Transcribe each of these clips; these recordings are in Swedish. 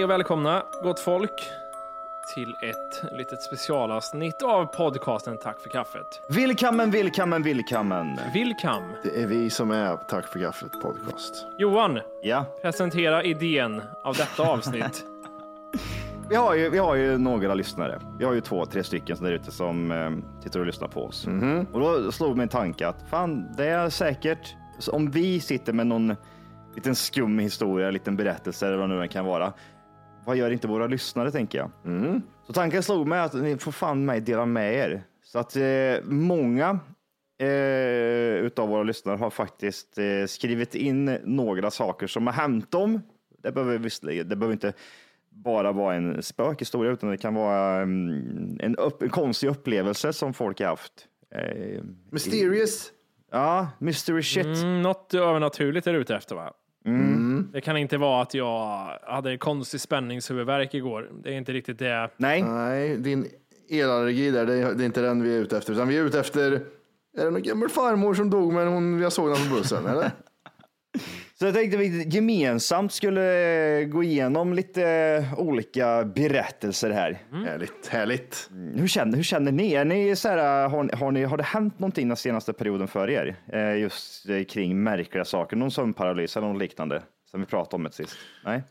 Hej och välkomna, gott folk, till ett litet specialavsnitt av podcasten Tack för kaffet. Willkommen, willkommen, willkommen. Vilkam, Det är vi som är Tack för kaffet podcast. Johan, Ja, presentera idén av detta avsnitt. vi har, ju, vi har ju några lyssnare. Vi har ju två, tre stycken där ute som eh, sitter och lyssnar på oss. Och då slog mig en tanke att fan, det är säkert, så om vi sitter med någon liten skum historia, en liten berättelse eller vad nu den kan vara. Vad gör inte våra lyssnare tänker jag. Så tanken slog mig att ni får fan mig dela med er. Så att eh, många eh, utav våra lyssnare har faktiskt eh, skrivit in några saker som har hänt dem. Det behöver visserligen, det behöver inte bara vara en spökhistoria, utan det kan vara mm, en, upp, en konstig upplevelse som folk har haft. Eh, Mysterious. ja, mystery shit. Mm, något övernaturligt är du ute efter va? Det kan inte vara att jag hade konstig spänningshuvudvärk igår. Det är inte riktigt det. Nej, Nej, din elallergi där, det är, det är inte den vi är ute efter. Utan vi är ute efter, är det någon gammal farmor som dog men hon, jag såg den på bussen, eller? så jag tänkte vi gemensamt skulle gå igenom lite eh, olika berättelser här. Härligt, härligt. Hur känner, hur känner ni? Är ni så här, har, ni- har, ni, har det hänt någonting den senaste perioden för er? Eh, just eh, kring märkliga saker, någon sömnparalys eller något liknande som vi pratade om ett sist? Nej?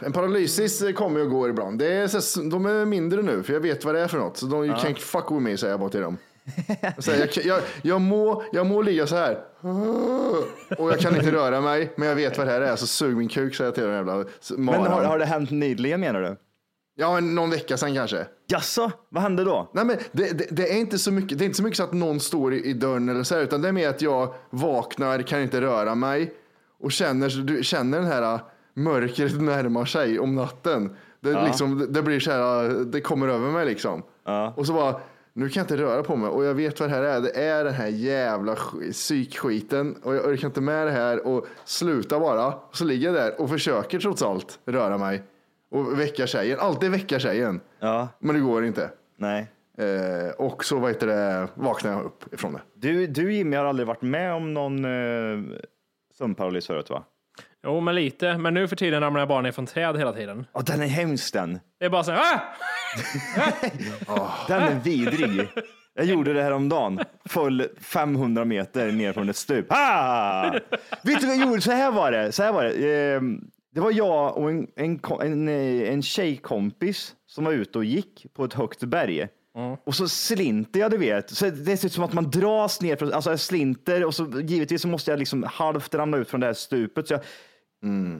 En paralysis kommer och går ibland. Det är, så, de är mindre nu, för jag vet vad det är för något. Så de you can't fuck with me, säger jag bara till dem. Så jag, jag, jag, må, jag må ligga så här. Och jag kan inte röra mig, men jag vet vad det här är. Så sug min kuk, säger jag till den jävla Men maran. har, har det hänt nyligen menar du? Ja, någon vecka sedan kanske. Jaså, vad hände då? Nej, men det, det, det, är inte så mycket, det är inte så mycket så att någon står i, i dörren eller så här, utan det är mer att jag vaknar, kan inte röra mig och känner, du känner den här äh, mörkret närmar sig om natten. Det, liksom, det, blir så här, äh, det kommer över mig liksom. Och så bara, nu kan jag inte röra på mig och jag vet vad det här är. Det är den här jävla sk- psykskiten och jag orkar inte med det här och sluta bara. Och så ligger jag där och försöker trots allt röra mig och väcka tjejen. Alltid väcka tjejen. Ja, Men det går inte. nej. Eh, och så vad heter det, vaknar jag upp ifrån det. Du, du Jimmy har aldrig varit med om någon eh, sömnparalys förut va? Jo, men lite. Men nu för tiden ramlar jag bara ner från träd hela tiden. Ja, den är hemsk den. Det är bara så här, ah! Den är vidrig. Jag gjorde det här om dagen. Föll 500 meter ner från ett stup. Ah! Vet du vad jag gjorde? Så här var det. Så här var det. Ehm, det var jag och en, en, en, en tjejkompis som var ute och gick på ett högt berg. Och så slinter jag, du vet. Så det ser ut som att man dras ner. Från, alltså jag slinter och så givetvis så måste jag liksom halvt ramla ut från det här stupet. Så jag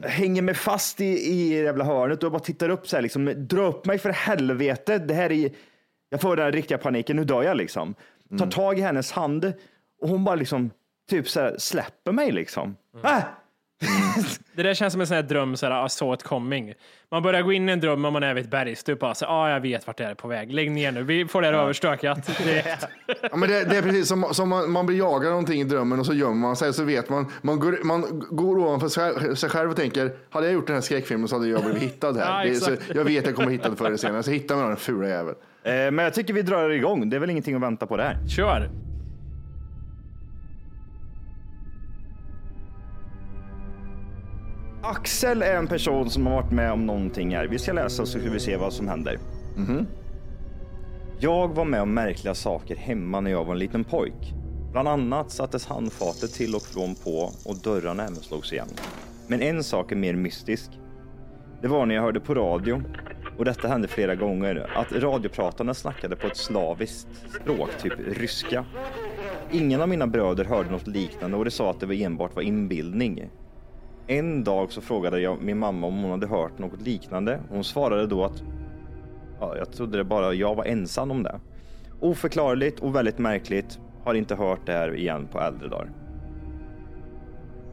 hänger mig fast i, i det jävla hörnet och bara tittar upp så här. Liksom, dra upp mig för helvete. Det här är, jag får den här riktiga paniken. Nu dör jag liksom. Tar tag i hennes hand och hon bara liksom typ så här, släpper mig liksom. Ah! Det där känns som en sån här dröm, så här, I saw it coming. Man börjar gå in i en dröm om man är vid ett bergstup. Bara, så, ah, jag vet vart det är på väg. Lägg ner nu, vi får det här överstökat direkt. Ja, men det, det är precis som, som man, man blir jagad någonting i drömmen och så gömmer man sig så vet man. Man går, man går ovanför sig, sig själv och tänker, hade jag gjort den här skräckfilmen så hade jag blivit hittad Ja, här. det, är så, jag vet att jag kommer hitta det förr eller senare, så hittar man den fula jäveln. Eh, men jag tycker vi drar igång. Det är väl ingenting att vänta på där. Kör! Axel är en person som har varit med om någonting här. Vi ska läsa så ska vi se vad som händer. Jag var med om märkliga saker hemma när jag var en liten pojk. Bland annat sattes handfatet till och från på och dörrarna även slogs igen. Men en sak är mer mystisk. Det var när jag hörde på radio, och detta hände flera gånger, att radiopratarna snackade på ett slaviskt språk, typ ryska. Ingen av mina bröder hörde något liknande och det sa att det var enbart var inbildning. En dag så frågade jag min mamma om hon hade hört något liknande. Hon svarade då att ja, jag trodde det bara jag var ensam om det. Oförklarligt och väldigt märkligt. Har inte hört det här igen på äldre dagar.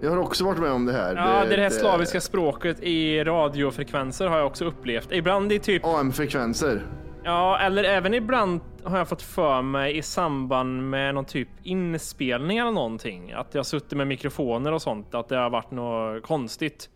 Jag har också varit med om det här. Ja, det, det här slaviska språket i radiofrekvenser har jag också upplevt. Ibland i typ, AM-frekvenser. Ja, eller även ibland har jag fått för mig i samband med någon typ inspelning eller någonting. Att jag suttit med mikrofoner och sånt, att det har varit något konstigt.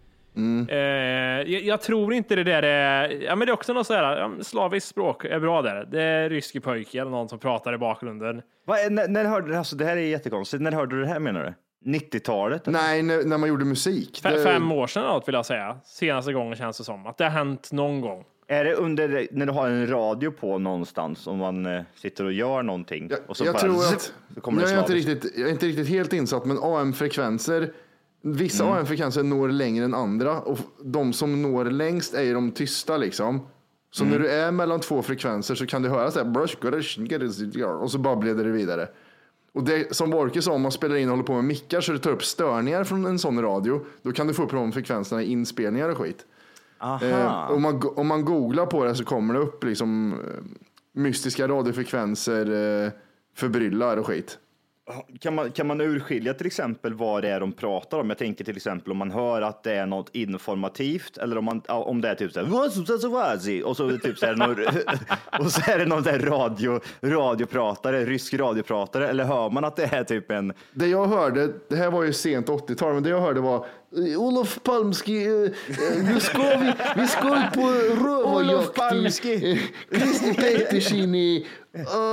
Eh, jag, jag tror inte det där är, ja men det är också något sådär, ja, slaviskt språk är bra där. Det är ryske pojke eller någon som pratar i bakgrunden. Vad är- när, när hörde du, alltså det här är jättekonstigt. När hörde du det här menar du? 90-talet? Nej, när, när man gjorde musik. F- Det- Fem år sedan något vill jag säga. Senaste gången känns det som. Att det har hänt någon gång. Är det under när du har en radio på någonstans om man eh, sitter och gör någonting? Jag, och så jag bara, tror att, jag, är inte riktigt, jag är inte riktigt helt insatt, men AM-frekvenser, vissa Mm. AM-frekvenser når längre än andra och de som når längst är ju de tysta liksom. Så Mm. när du är mellan två frekvenser så kan du höra så här, och så babblar det vidare. Och det som Borke sa, om man spelar in och håller på med mickar så det tar upp störningar från en sån radio, då kan du få upp de frekvenserna i inspelningar och skit. Eh, om, man, om man googlar på det så kommer det upp liksom eh, mystiska radiofrekvenser, eh, förbryllar och skit. Kan man, kan man urskilja till exempel vad det är de pratar om? Jag tänker till exempel om man hör att det är något informativt eller om, man, om det är typ så här och så typ så är det någon, och så är det någon där radio, radiopratare, rysk radiopratare eller hör man att det är typ en Det jag hörde, det här var ju sent 80-tal, men det jag hörde var Olof Palmski, eh, eh, nu ska vi, ut på rövarjakt. Olof Palmski. Eh, Christer Pettersson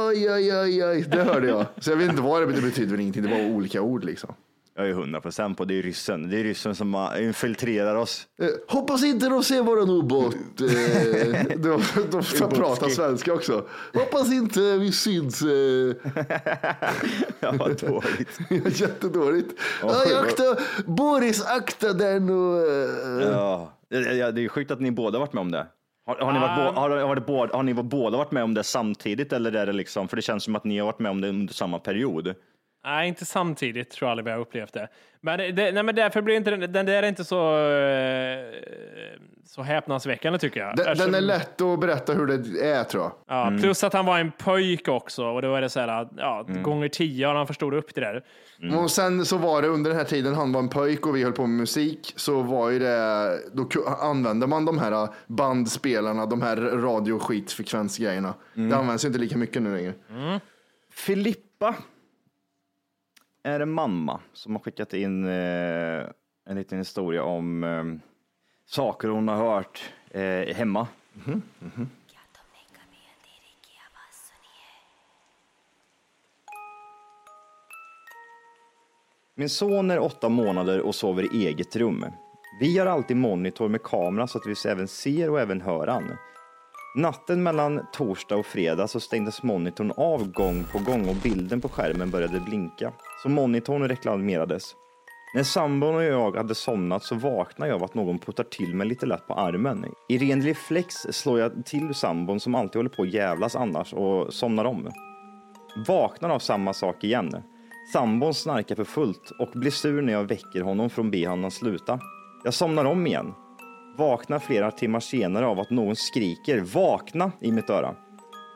oj, oj, oj, oj. Det hörde jag. Så jag vet inte vad det betyder, det betyder ingenting, det var olika ord liksom. Jag är hundra procent på det är ryssen. Det är ryssen som infiltrerar oss. Eh, hoppas inte de ser våran ubåt. Eh, de, de, de pratar svenska också. Hoppas inte vi syns. Eh, Ja, vad dåligt. jättedåligt. Ja, akta, Boris, akta där nu. eh. Ja. Det är sjukt att ni båda varit med om det. Har, har, ni varit Ah. bo, har, har, båda, har ni båda varit med om det samtidigt eller är det liksom, för det känns som att ni har varit med om det under samma period. Nej, inte samtidigt tror jag aldrig vi har upplevt det. Men, det, nej, men därför blir inte den, den där är inte så, eh, så häpnadsväckande tycker jag. Den, den är Eftersom- lätt att berätta hur det är tror jag. Ja, Plus att han var en pojk också och då är det så här, ja, gånger tio har han förstod upp det där. Och sen så var det under den här tiden han var en pojk och vi höll på med musik så var ju det, då använde man de här bandspelarna, de här radioskitfrekvensgrejerna. Det används ju inte lika mycket nu längre. Filippa är en mamma som har skickat in eh, en liten historia om eh, saker hon har hört eh, hemma. Min son är åtta månader och sover i eget rum. Vi har alltid monitor med kamera så att vi även ser och även hör han. Natten mellan torsdag och fredag så stängdes monitorn av gång på gång och bilden på skärmen började blinka. Så monitorn reklamerades. När sambon och jag hade somnat så vaknade jag av att någon puttar till mig lite lätt på armen. I ren reflex slår jag till sambon som alltid håller på att jävlas annars och somnar om. Vaknar av samma sak igen. Sambon snarkar för fullt och blir sur när jag väcker honom från be honom sluta. Jag somnar om igen. Vaknar flera timmar senare av att någon skriker vakna i mitt öra.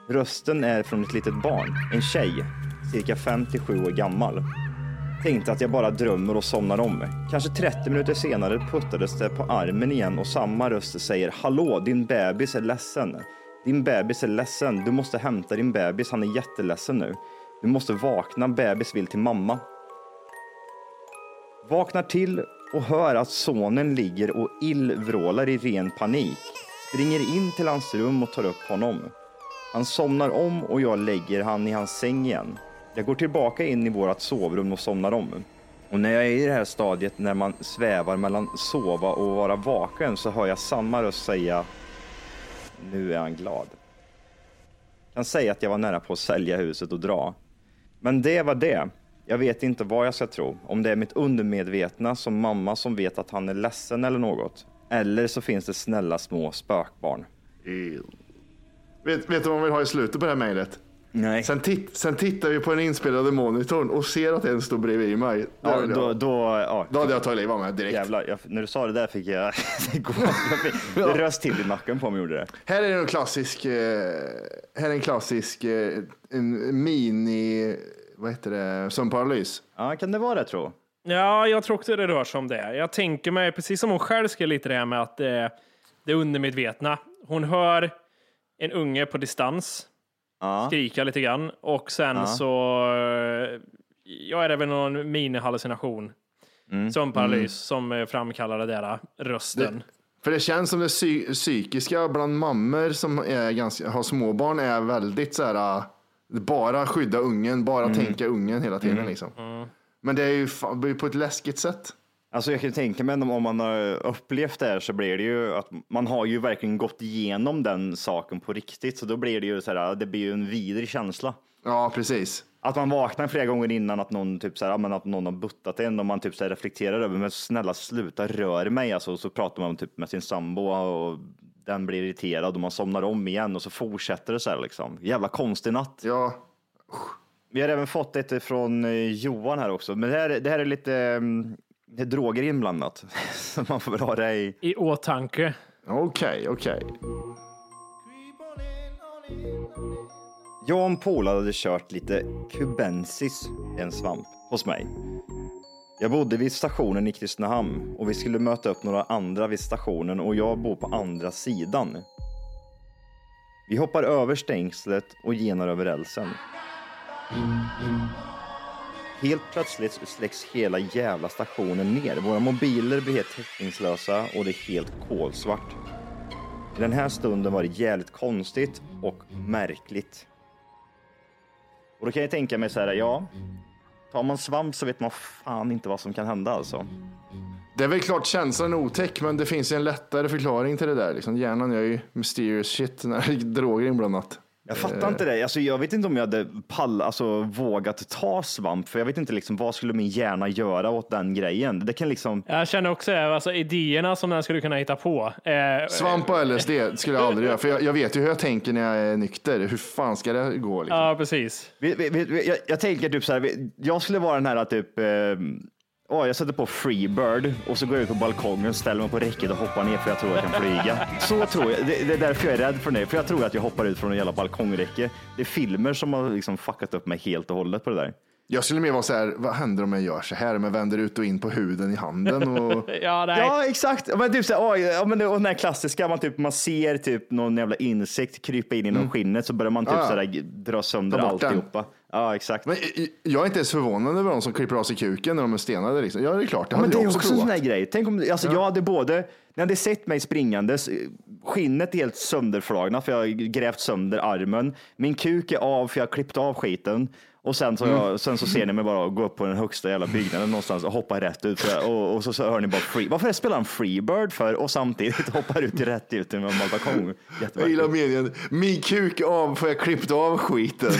Rösten är från ett litet barn, en tjej, cirka 57 år gammal. Tänkte att jag bara drömmer och somnar om. Kanske 30 minuter senare puttades det på armen igen och samma röst säger Hallå, din bebis är ledsen. Din bebis är ledsen. Du måste hämta din bebis. Han är jätteledsen nu. Du måste vakna. Bebis vill till mamma. Vaknar till och hör att sonen ligger och illvrålar i ren panik. Springer in till hans rum och tar upp honom. Han somnar om och jag lägger han i hans säng igen. Jag går tillbaka in i vårt sovrum och somnar om. Och när jag är i det här stadiet när man svävar mellan sova och vara vaken så hör jag samma röst säga Nu är han glad. Jag kan säga att jag var nära på att sälja huset och dra. Men det var det. Jag vet inte vad jag ska tro. Om det är mitt undermedvetna som mamma som vet att han är ledsen eller något. Eller så finns det snälla små spökbarn. Vet, vet du vad man vill ha i slutet på det här mejlet? Nej. Sen, titt, sen tittar vi på den inspelade monitorn och ser att en står bredvid mig. Ja, då, ha. då, ja. Då hade jag tagit livet av mig direkt. Jävlar, jag, när du sa det där fick jag... det röst till i nacken på mig gjorde det. Här är en klassisk, eh, här är en klassisk eh, en mini, vad heter det, sömnparalys. Ja, kan det vara det tro? Ja, jag tror också det rör sig om det. Jag tänker mig, precis som hon själv skrev lite det här med att det, det är undermedvetna. Hon hör en unge på distans Ja. skrika lite grann och sen så eh, ja, är det väl någon minihallucination. Mm. Sömnparalys som eh, framkallar det där rösten. För det känns som det psy- psykiska bland mammor som är ganska, har småbarn är väldigt så här, bara skydda ungen, bara Mm. tänka ungen hela tiden liksom. Men det är ju det på ett läskigt sätt. Alltså jag kan tänka mig om- man har upplevt det här så blir det ju att man har ju verkligen gått igenom den saken på riktigt. Så då blir det ju så här, det blir ju en vidrig känsla. Ja, precis. Att man vaknar flera gånger innan att någon, typ så här, men att någon har buttat en och man typ så här reflekterar över, men snälla sluta rör mig. Alltså, och så pratar man typ med sin sambo och den blir irriterad och man somnar om igen och så fortsätter det så här liksom. Jävla konstig natt. Ja, Vi har även fått ett från eh, Johan här också, men det här, det här är lite mm, det är droger inblandat. Så man får väl ha det i... I åtanke. okej, okej. Jag och en polare hade kört lite kubensis, en svamp, hos mig. Jag bodde vid stationen i Kristinehamn och vi skulle möta upp några andra vid stationen och jag bor på andra sidan. Vi hoppar över stängslet och genar över rälsen. Helt plötsligt släcks hela jävla stationen ner. Våra mobiler blir helt täckningslösa och det är helt kolsvart. I den här stunden var det jävligt konstigt och märkligt. Och då kan jag tänka mig så här, ja, tar man svamp så vet man fan inte vad som kan hända alltså. Det är väl klart känslan är otäck, men det finns ju en lättare förklaring till det där. Liksom, hjärnan gör ju mysterious shit när det är droger inblandat. Jag fattar inte det. Alltså, jag vet inte om jag hade pall, alltså, vågat ta svamp, för jag vet inte liksom, vad skulle min hjärna göra åt den grejen. Det kan liksom, Jag känner också eh, alltså, idéerna som den skulle kunna hitta på. Eh, Svamp och LSD skulle jag aldrig göra, för jag, jag vet ju hur jag tänker när jag är nykter. Hur fan ska det gå? Liksom? Ja, precis. vi, vi, vi, jag, jag tänker typ så här, vi- jag skulle vara den här typ, eh, åh, jag sätter på Freebird och så går jag ut på balkongen, ställer mig på räcket och hoppar ner för jag tror jag kan flyga. Så tror jag. Det, det är därför jag är rädd för det. För jag tror att jag hoppar ut från en jävla balkongräcke. Det är filmer som har liksom fuckat upp mig helt och hållet på det där. Jag skulle mer vara så här, vad händer om jag gör så här? Men vänder ut och in på huden i handen och... Ja, nej. Ja, exakt. Men typ så här, ja, men det, och den här klassiska, man, typ, man ser typ någon jävla insekt krypa in genom skinnet så börjar man typ Ja, så där, dra sönder bort den. Ja, exakt. Men jag är inte ens förvånad över de som klipper av sig kuken när de är stenade. Liksom. Ja, det är klart, det Men hade det är också också en sån här grej. Tänk om, alltså jag hade både, när jag hade sett mig springandes, skinnet är helt sönderflagna för jag har grävt sönder armen. Min kuk är av för jag har klippt av skiten. Och sen så, jag, sen så ser ni mig bara gå upp på den högsta jävla byggnaden någonstans och hoppa rätt ut. Och, och så, så hör ni bara free. Varför spelar han Freebird för och samtidigt hoppar ut rätt ut i en balkong? Jag gillar meningen, min kuk av för jag klippt av skiten.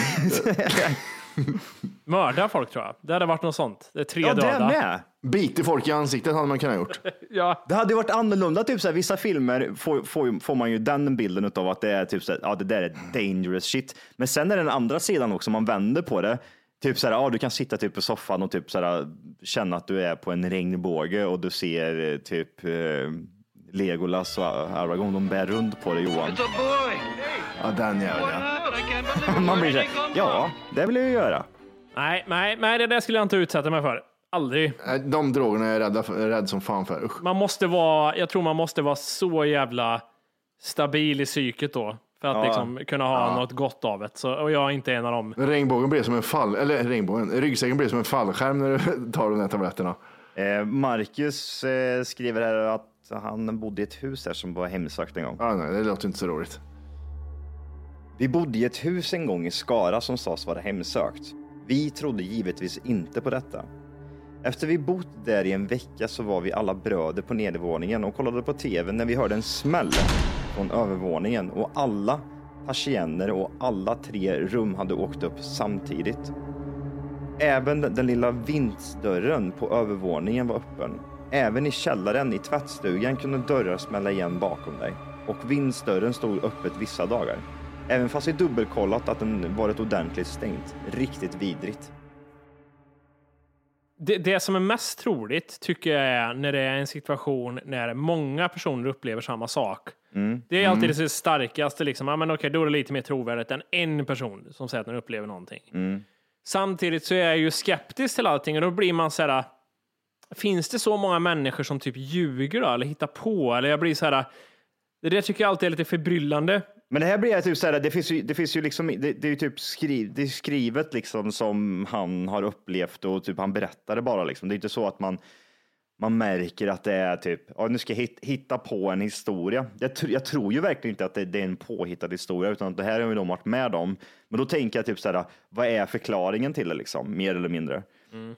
Mörda folk tror jag. Det hade varit något sånt. Det är tre Ja, det döda. med. Biter folk i ansiktet hade man kunnat gjort. Ja. Det hade ju varit annorlunda, typ så här, vissa filmer får, får, får man ju den bilden av att det är typ så här, ja det där är dangerous shit. Men sen är det den andra sidan också, man vänder på det. Typ så här, ja du kan sitta typ på soffan och typ så här, känna att du är på en regnbåge och du ser eh, typ eh, Legolas och Aragorn, de bär runt på dig Johan. Ja, den ja. Man blir så här, ja det vill jag ju göra. Nej, nej, nej, det där skulle jag inte utsätta mig för. Aldrig. De drogerna är jag rädda för, rädd som fan för. Usch. Man måste vara, jag tror man måste vara så jävla stabil i psyket då. För att Ja. liksom kunna ha något gott av det. Så, och jag är inte en av dem. Regnbågen blir som en fall, eller regnbågen, ryggsäcken blir som en fallskärm när du tar de där tabletterna. Eh, Marcus eh, skriver här att han bodde i ett hus här som var hemsökt en gång. Ja, nej, det låter inte så roligt. Vi bodde i ett hus en gång i Skara som sades vara hemsökt. Vi trodde givetvis inte på detta. Efter vi bott där i en vecka så var vi alla bröder på nedervåningen och kollade på TV när vi hörde en smäll från övervåningen och alla persienner och alla tre rum hade åkt upp samtidigt. Även den lilla vindsdörren på övervåningen var öppen. Även i källaren i tvättstugan kunde dörrar smälla igen bakom dig och vindsdörren stod öppet vissa dagar. Även fast vi dubbelkollat att den varit ordentligt stängt. Riktigt vidrigt. Det, det som är mest troligt tycker jag är när det är en situation när många personer upplever samma sak. Det är alltid det starkaste, liksom. ja, men okej, då är det lite mer trovärdigt än en person som säger att den upplever någonting. Samtidigt så är jag ju skeptisk till allting och då blir man så här, finns det så många människor som typ ljuger då, eller hittar på? Eller jag blir så här, det där tycker jag alltid är lite förbryllande. Men det här blir typ så här, det finns ju, det finns ju liksom, det, det är ju typ skriv, det är skrivet liksom som han har upplevt och typ han berättar det bara liksom. Det är inte så att man, man märker att det är typ, ja, nu ska jag hitta på en historia. Jag, tr- jag tror ju verkligen inte att det, det är en påhittad historia, utan att det här har ju de varit med om. Men då tänker jag typ så här, vad är förklaringen till det liksom, mer eller mindre?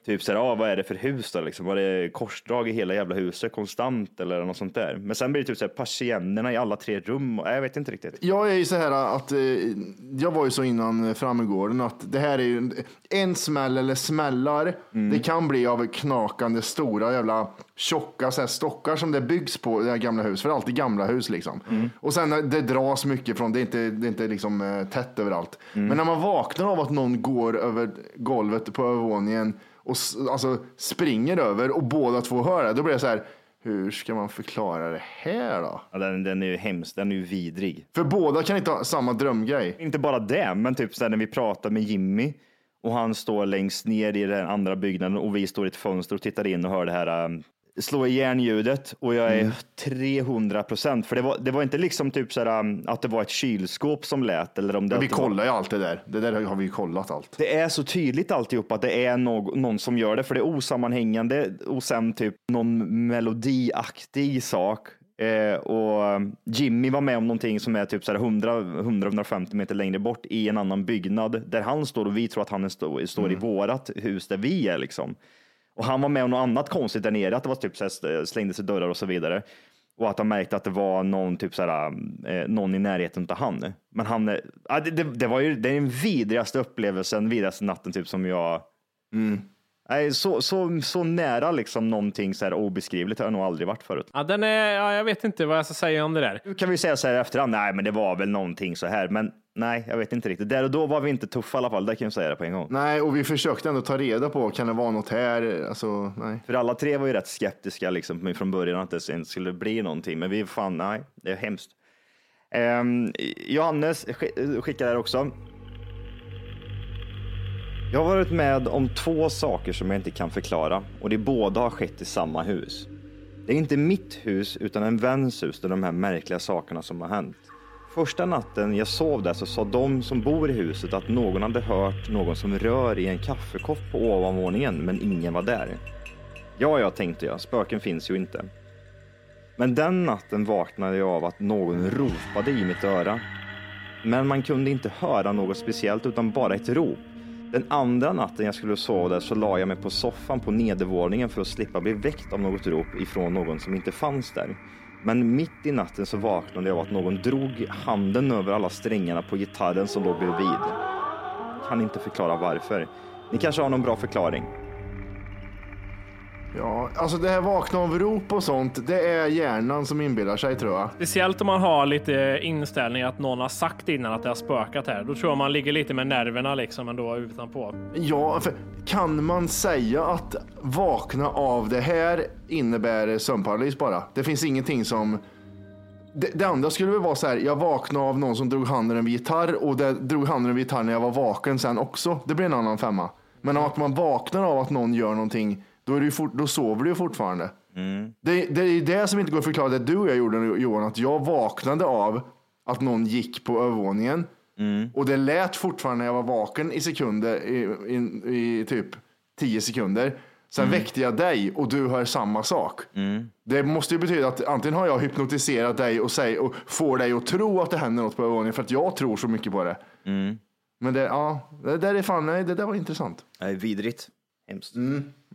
Typ så här, ja, vad är det för hus då liksom? Var det korsdrag i hela jävla huset konstant eller något sånt där? Men sen blir det typ så här, persiennerna i alla tre rum. och- Jag vet inte riktigt. Jag är ju så här att eh, jag var ju så innan Frammegården att det här är ju en, en smäll eller smällar. Det kan bli av knakande stora jävla tjocka så här, stockar som det byggs på det här gamla huset. För det är alltid gamla hus liksom. Och sen det dras mycket från, det är inte, det är inte liksom eh, tätt överallt. Men när man vaknar av att någon går över golvet på övervåningen och alltså, springer över och båda två hör det, då blir det så här. Hur ska man förklara det här då? Ja, den, den är ju hemsk, den är ju vidrig. För båda kan inte ha samma drömgrej. Inte bara det, men typ så här när vi pratar med Jimmy och han står längst ner i den andra byggnaden och vi står i ett fönster och tittar in och hör det här um, slå igen ljudet och jag är 300 procent. För det var, det var inte liksom typ så här, um, att det var ett kylskåp som lät eller om det, vi var- kollar ju allt det där. Det där har vi kollat allt. det är så tydligt alltihop att det är någon, någon som gör det, för det är osammanhängande och sen typ någon melodiaktig sak. Eh, och Jimmy var med om någonting som är typ så här 100 100-150 meter längre bort i en annan byggnad där han står och vi tror att han är stå, står i vårat hus där vi är liksom. Och han var med om något annat konstigt där nere, att det var typ så här, slängdes i dörrar och så vidare. Och att han märkte att det var någon, typ så här, eh, någon i närheten av han. Men han, ja, det, det, det var ju det är den vidrigaste upplevelsen, vidrigaste natten typ som jag Nej, så, så, så nära liksom någonting så här obeskrivligt har jag nog aldrig varit förut. Ja, den är, ja, jag vet inte vad jag ska säga om det där. Nu kan vi säga så här efterhand, nej men det var väl någonting så här, men nej, jag vet inte riktigt. Där och då var vi inte tuffa i alla fall, där kan jag säga det på en gång. Nej, och vi försökte ändå ta reda på, kan det vara något här? Alltså, nej. För alla tre var ju rätt skeptiska liksom från början att det inte skulle bli någonting, men vi fan, nej, det är hemskt. Ehm, Johannes sk- skickar här också. Jag har varit med om två saker som jag inte kan förklara och det båda har skett i samma hus. Det är inte mitt hus utan en väns hus där de här märkliga sakerna som har hänt. Första natten jag sov där så sa de som bor i huset att någon hade hört någon som rör i en kaffekopp på ovanvåningen men ingen var där. Ja, ja, tänkte jag, spöken finns ju inte. Men den natten vaknade jag av att någon ropade i mitt öra. Men man kunde inte höra något speciellt utan bara ett rop. Den andra natten jag skulle sova där så la jag mig på soffan på nedervåningen för att slippa bli väckt av något rop ifrån någon som inte fanns där. Men mitt i natten så vaknade jag av att någon drog handen över alla strängarna på gitarren som låg bredvid. Kan inte förklara varför. Ni kanske har någon bra förklaring? Ja, alltså det här vakna av rop och sånt, det är hjärnan som inbillar sig tror jag. Speciellt om man har lite inställning att någon har sagt innan att det har spökat här. Då tror jag man ligger lite med nerverna liksom ändå utanpå. Ja, för kan man säga att vakna av det här innebär sömnparalys bara? Det finns ingenting som... Det, det andra skulle väl vara så här, jag vaknade av någon som drog handen över gitarr och det drog handen över gitarr när jag var vaken sen också. Det blir en annan femma. Men att man vaknar av att någon gör någonting, då, är det ju fort, då sover du ju fortfarande. Det, det är det som inte går att förklara det du och jag gjorde Johan, att jag vaknade av att någon gick på övervåningen och det lät fortfarande när jag var vaken i sekunder, i, i, i typ 10 sekunder. Sen väckte jag dig och du hör samma sak. Det måste ju betyda att antingen har jag hypnotiserat dig och, säg, och får dig att tro att det händer något på övervåningen för att jag tror så mycket på det. Men det, ja, det där är fan, nej, det där var intressant. Nej, vidrigt. Hemskt.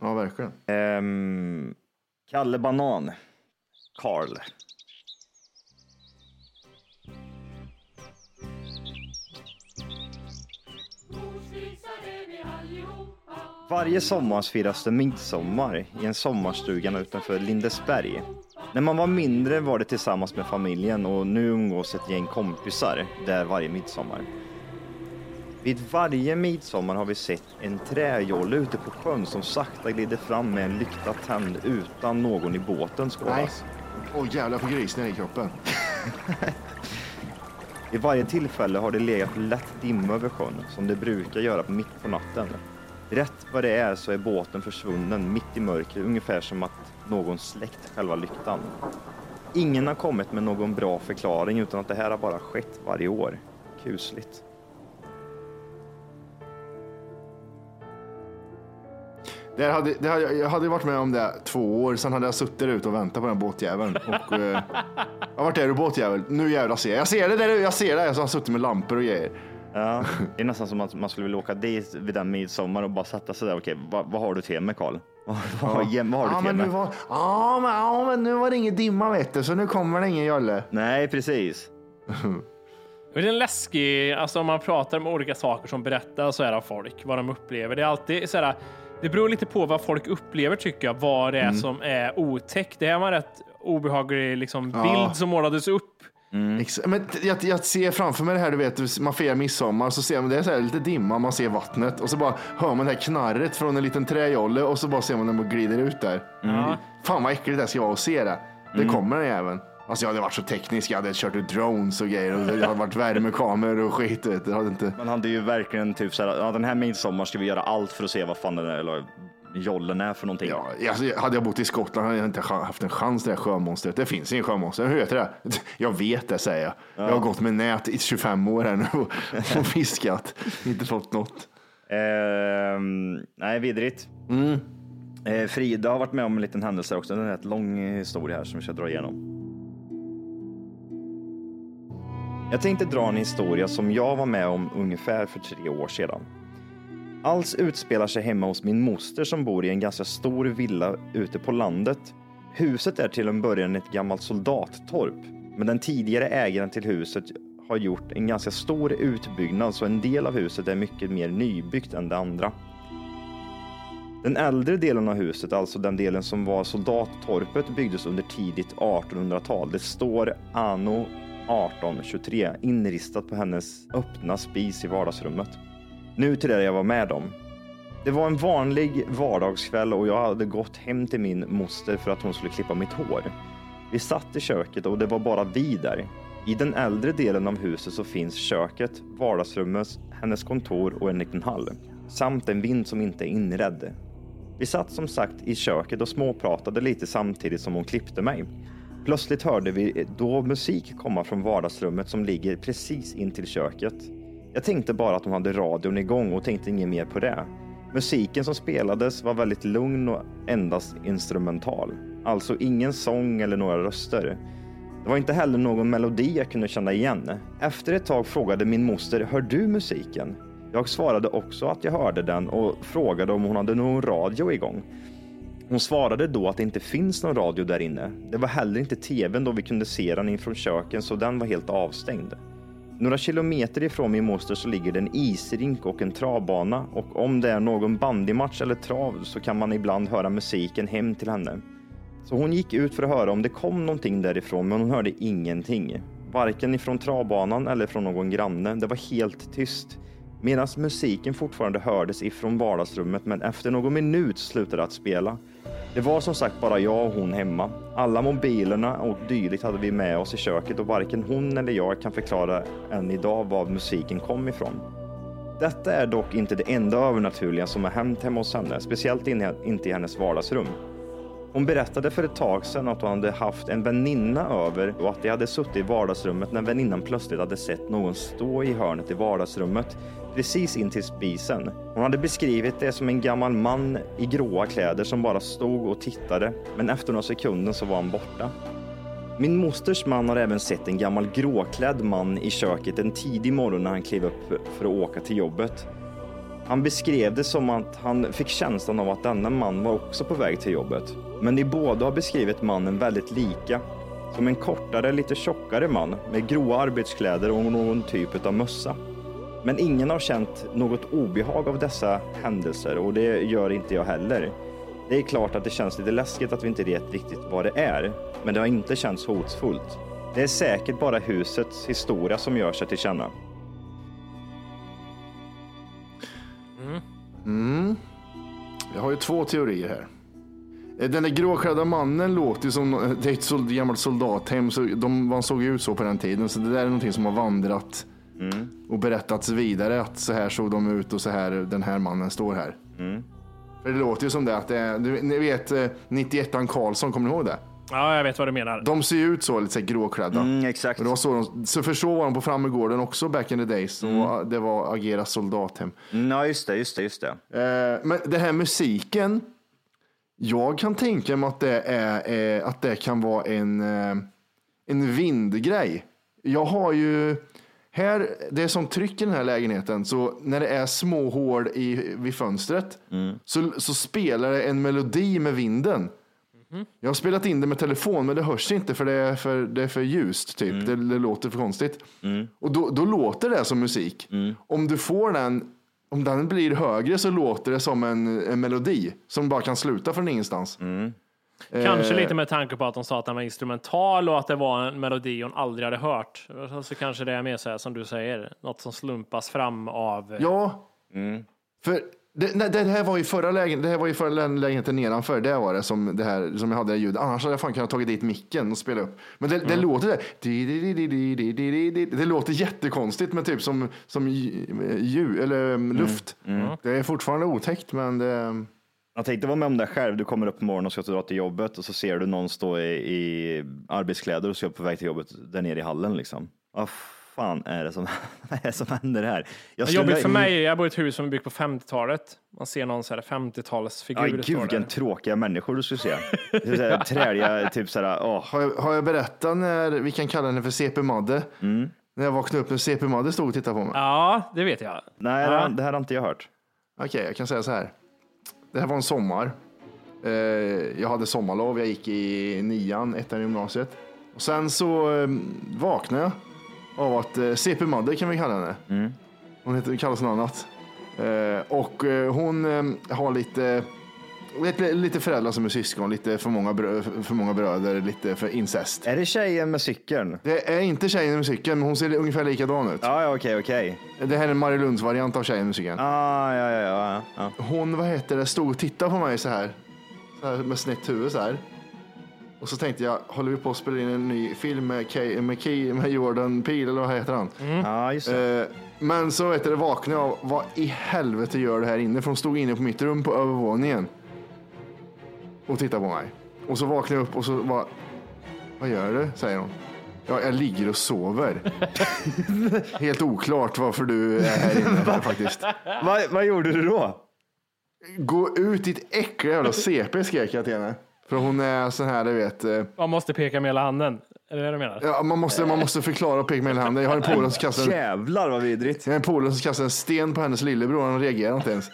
Ja, verkligen. Ehm, Kalle Banan. Karl. Varje sommar firas det midsommar i en sommarstuga utanför Lindesberg. När man var mindre var det tillsammans med familjen och nu umgås ett gäng kompisar där varje midsommar. Vid varje midsommar har vi sett en träjolle ute på sjön som sakta glider fram med en lykta tänd utan någon i båten skådas. Åh jävlar, jag får grisen i kroppen. Vid varje tillfälle har det legat lätt dimma över sjön som det brukar göra mitt på natten. Rätt vad det är så är båten försvunnen mitt i mörkret, ungefär som att någon släckt själva lyktan. Ingen har kommit med någon bra förklaring utan att det här har bara skett varje år. Kusligt. Det hade, det hade, jag hade varit med om det två år, sen hade jag suttit där ute och väntat på den båtjäveln. Och, eh, jag vart där du båtjävel, nu jävlar ser jag. Jag ser det där, jag ser det. Jag har suttit med lampor och grejer. Ja, det är nästan som att man skulle vilja åka dit vid den midsommar och bara sätta sig där. Okej, vad, vad har du till mig Karl? Vad, vad, har- vad har du Ja till mig? var, ja, men, ja, men nu var det ingen dimma vet du, så nu kommer det ingen jolle. Nej, precis. Men Det är en läskig, alltså om man pratar om olika saker som berättas så är det folk, vad de upplever. Det är alltid så här, det beror lite på vad folk upplever tycker jag, vad det är som är otäckt. Det här var en rätt obehaglig liksom, bild som målades upp. Ex- Men jag, jag ser framför mig det här, du vet, man firar midsommar, så ser man det är så här lite dimma, man ser vattnet och så bara hör man det här knarret från en liten träjolle och så bara ser man när man glider ut där. Fan vad äckligt det ska vara att se det. Det kommer den jäveln. Alltså jag hade varit så teknisk, jag hade kört ut drones och grejer och det hade varit värmekameror och skit. vet. Det hade inte... Man hade ju verkligen typ såhär, ja, den här midsommar ska vi göra allt för att se vad fan den är, eller jollen är för någonting. Ja, alltså, hade jag bott i Skottland hade jag inte haft en chans det där sjömonstret. Det finns ingen sjömonster. Hur heter det? Jag vet det säger jag. Jag har gått med nät i 25 år här nu och, och fiskat. Inte fått något. Ehm, nej, vidrigt. Eh, Frida har varit med om en liten händelse också. Det är en rätt lång historia här som vi ska dra igenom. Jag tänkte dra en historia som jag var med om ungefär för tre år sedan. Alls utspelar sig hemma hos min moster som bor i en ganska stor villa ute på landet. Huset är till en början ett gammalt soldattorp, men den tidigare ägaren till huset har gjort en ganska stor utbyggnad så en del av huset är mycket mer nybyggt än det andra. Den äldre delen av huset, alltså den delen som var soldattorpet, byggdes under tidigt 1800-tal. Det står anno 1823 inristat på hennes öppna spis i vardagsrummet. Nu till det jag var med om. Det var en vanlig vardagskväll och jag hade gått hem till min moster för att hon skulle klippa mitt hår. Vi satt i köket och det var bara vi där. I den äldre delen av huset så finns köket, vardagsrummet, hennes kontor och en liten hall. Samt en vind som inte är inredd. Vi satt som sagt i köket och småpratade lite samtidigt som hon klippte mig. Plötsligt hörde vi då musik komma från vardagsrummet som ligger precis intill köket. Jag tänkte bara att hon hade radion igång och tänkte inget mer på det. Musiken som spelades var väldigt lugn och endast instrumental. Alltså ingen sång eller några röster. Det var inte heller någon melodi jag kunde känna igen. Efter ett tag frågade min moster, hör du musiken? Jag svarade också att jag hörde den och frågade om hon hade någon radio igång. Hon svarade då att det inte finns någon radio där inne. Det var heller inte tvn då vi kunde se den ifrån köken så den var helt avstängd. Några kilometer ifrån min moster så ligger det en isrink och en travbana och om det är någon bandymatch eller trav så kan man ibland höra musiken hem till henne. Så hon gick ut för att höra om det kom någonting därifrån men hon hörde ingenting. Varken ifrån travbanan eller från någon granne. Det var helt tyst. Medan musiken fortfarande hördes ifrån vardagsrummet men efter någon minut slutade att spela. Det var som sagt bara jag och hon hemma. Alla mobilerna och dylikt hade vi med oss i köket och varken hon eller jag kan förklara än idag var musiken kom ifrån. Detta är dock inte det enda övernaturliga som har hänt hemma hos henne, speciellt inte i hennes vardagsrum. Hon berättade för ett tag sedan att hon hade haft en väninna över och att de hade suttit i vardagsrummet när väninnan plötsligt hade sett någon stå i hörnet i vardagsrummet precis in till spisen. Hon hade beskrivit det som en gammal man i gråa kläder som bara stod och tittade, men efter några sekunder så var han borta. Min mosters man har även sett en gammal gråklädd man i köket en tidig morgon när han klev upp för att åka till jobbet. Han beskrev det som att han fick känslan av att denna man var också på väg till jobbet. Men de båda har beskrivit mannen väldigt lika. Som en kortare, lite tjockare man med gråa arbetskläder och någon typ av mössa. Men ingen har känt något obehag av dessa händelser och det gör inte jag heller. Det är klart att det känns lite läskigt att vi inte vet riktigt vad det är, men det har inte känts hotfullt. Det är säkert bara husets historia som gör sig till känna. Jag har ju två teorier här. Eh, Den där gråklädda mannen låter ju som det är ett gammalt soldathem, så de, man såg ut så på den tiden. Så det där är någonting som har vandrat och berättats vidare att så här såg de ut och så här den här mannen står här. För det låter ju som det att det är, du, ni vet eh, 91an Karlsson, kommer ni ihåg det? Ja, jag vet vad du menar. De ser ju ut så, lite så här gråklädda. Mm, exakt. Och det var så, de, så för så var de på Frammegården också back in the days. Och Det var Agera soldathem. Mm, Ja, just det, just det, just det. Eh, men det här musiken. Jag kan tänka mig att det, är, eh, att det kan vara en, eh, en vindgrej. Jag har ju, här, det är som tryck i den här lägenheten, så när det är små hål i, vid fönstret så, så spelar det en melodi med vinden. Jag har spelat in det med telefon, men det hörs inte för det är för, det är för ljust. Typ. Det, det låter för konstigt. Och då, då låter det som musik. Om du får den, om den blir högre så låter det som en, en melodi som bara kan sluta från ingenstans. Kanske Eh, lite med tanke på att de sa att den var instrumental och att det var en melodi hon aldrig hade hört. Så kanske det är mer så här som du säger, något som slumpas fram av... Ja, för det, nej, det här var ju förra lägenheten, det här var ju förra lägenheten nedanför. Det var det som, det här, som jag hade det ljudet. Annars hade jag fan kunnat tagit dit micken och spela upp. Men det, det låter där. Det låter jättekonstigt med typ som, som ljud eller um, luft. Det är fortfarande otäckt, men det, Jag tänkte vara med om det själv. Du kommer upp på morgonen och ska dra till jobbet och så ser du någon stå i, i arbetskläder och ska på väg till jobbet där nere i hallen liksom. Vad fan är det som, vad är det som händer här? Jag skulle- Jobbigt för mig, jag bor i ett hus som är byggt på 50-talet. Man ser någon så här 50-talsfigur. Aj, står gud vilken tråkiga människor du skulle se. Det är så här Träliga, typ åh. har, jag, har jag berättat när, vi kan kalla henne för CP Madde. När jag vaknade upp när CP Madde stod och tittade på mig. Ja, det vet jag. Nej, det, här- det här har inte jag hört. Okej, jag kan säga så här. Det här var en sommar. Eh, jag hade sommarlov, jag gick i nian, ettan i gymnasiet. Och sen så eh, vaknade jag av att eh, CP Madde kan vi kalla henne. Hon heter, kallas något annat. Eh, och eh, hon eh, har lite, lite, lite föräldrar som är syskon, lite för många, brö, för många bröder, lite för incest. Är det tjejen med cykeln? Det är inte tjejen med cykeln, men hon ser ungefär likadan ut. Ja, ja, okej, okej. Det här är en Marielunds variant av tjejen med cykeln. Ah, ja, ja, ja, ja. hon, vad heter det, stod och tittade på mig så här, så här med snett huvud så här. Och så tänkte jag, håller vi på att spela in en ny film med, Kay, med, Kay, med Jordan Peele eller vad heter han? Ja, just det. Eh, men så vet du, det vaknade jag av, vad i helvete gör du här inne? För hon stod inne på mitt rum på övervåningen. Och tittade på mig. Och så vaknade jag upp och så var vad gör du? säger hon. Ja, jag ligger och sover. Helt oklart varför du är här inne faktiskt. Vad, vad gjorde du då? Gå ut ditt äckliga jävla CP skrek jag till henne. För hon är sån här, du vet. eh, Man måste peka med hela handen. Är det det du menar? Ja, man, måste, man måste förklara och peka med hela handen. Jag har en polare som kastar en, Jävlar vad vidrigt. jag har en, polare som kastar en sten på hennes lillebror. Han reagerar inte ens.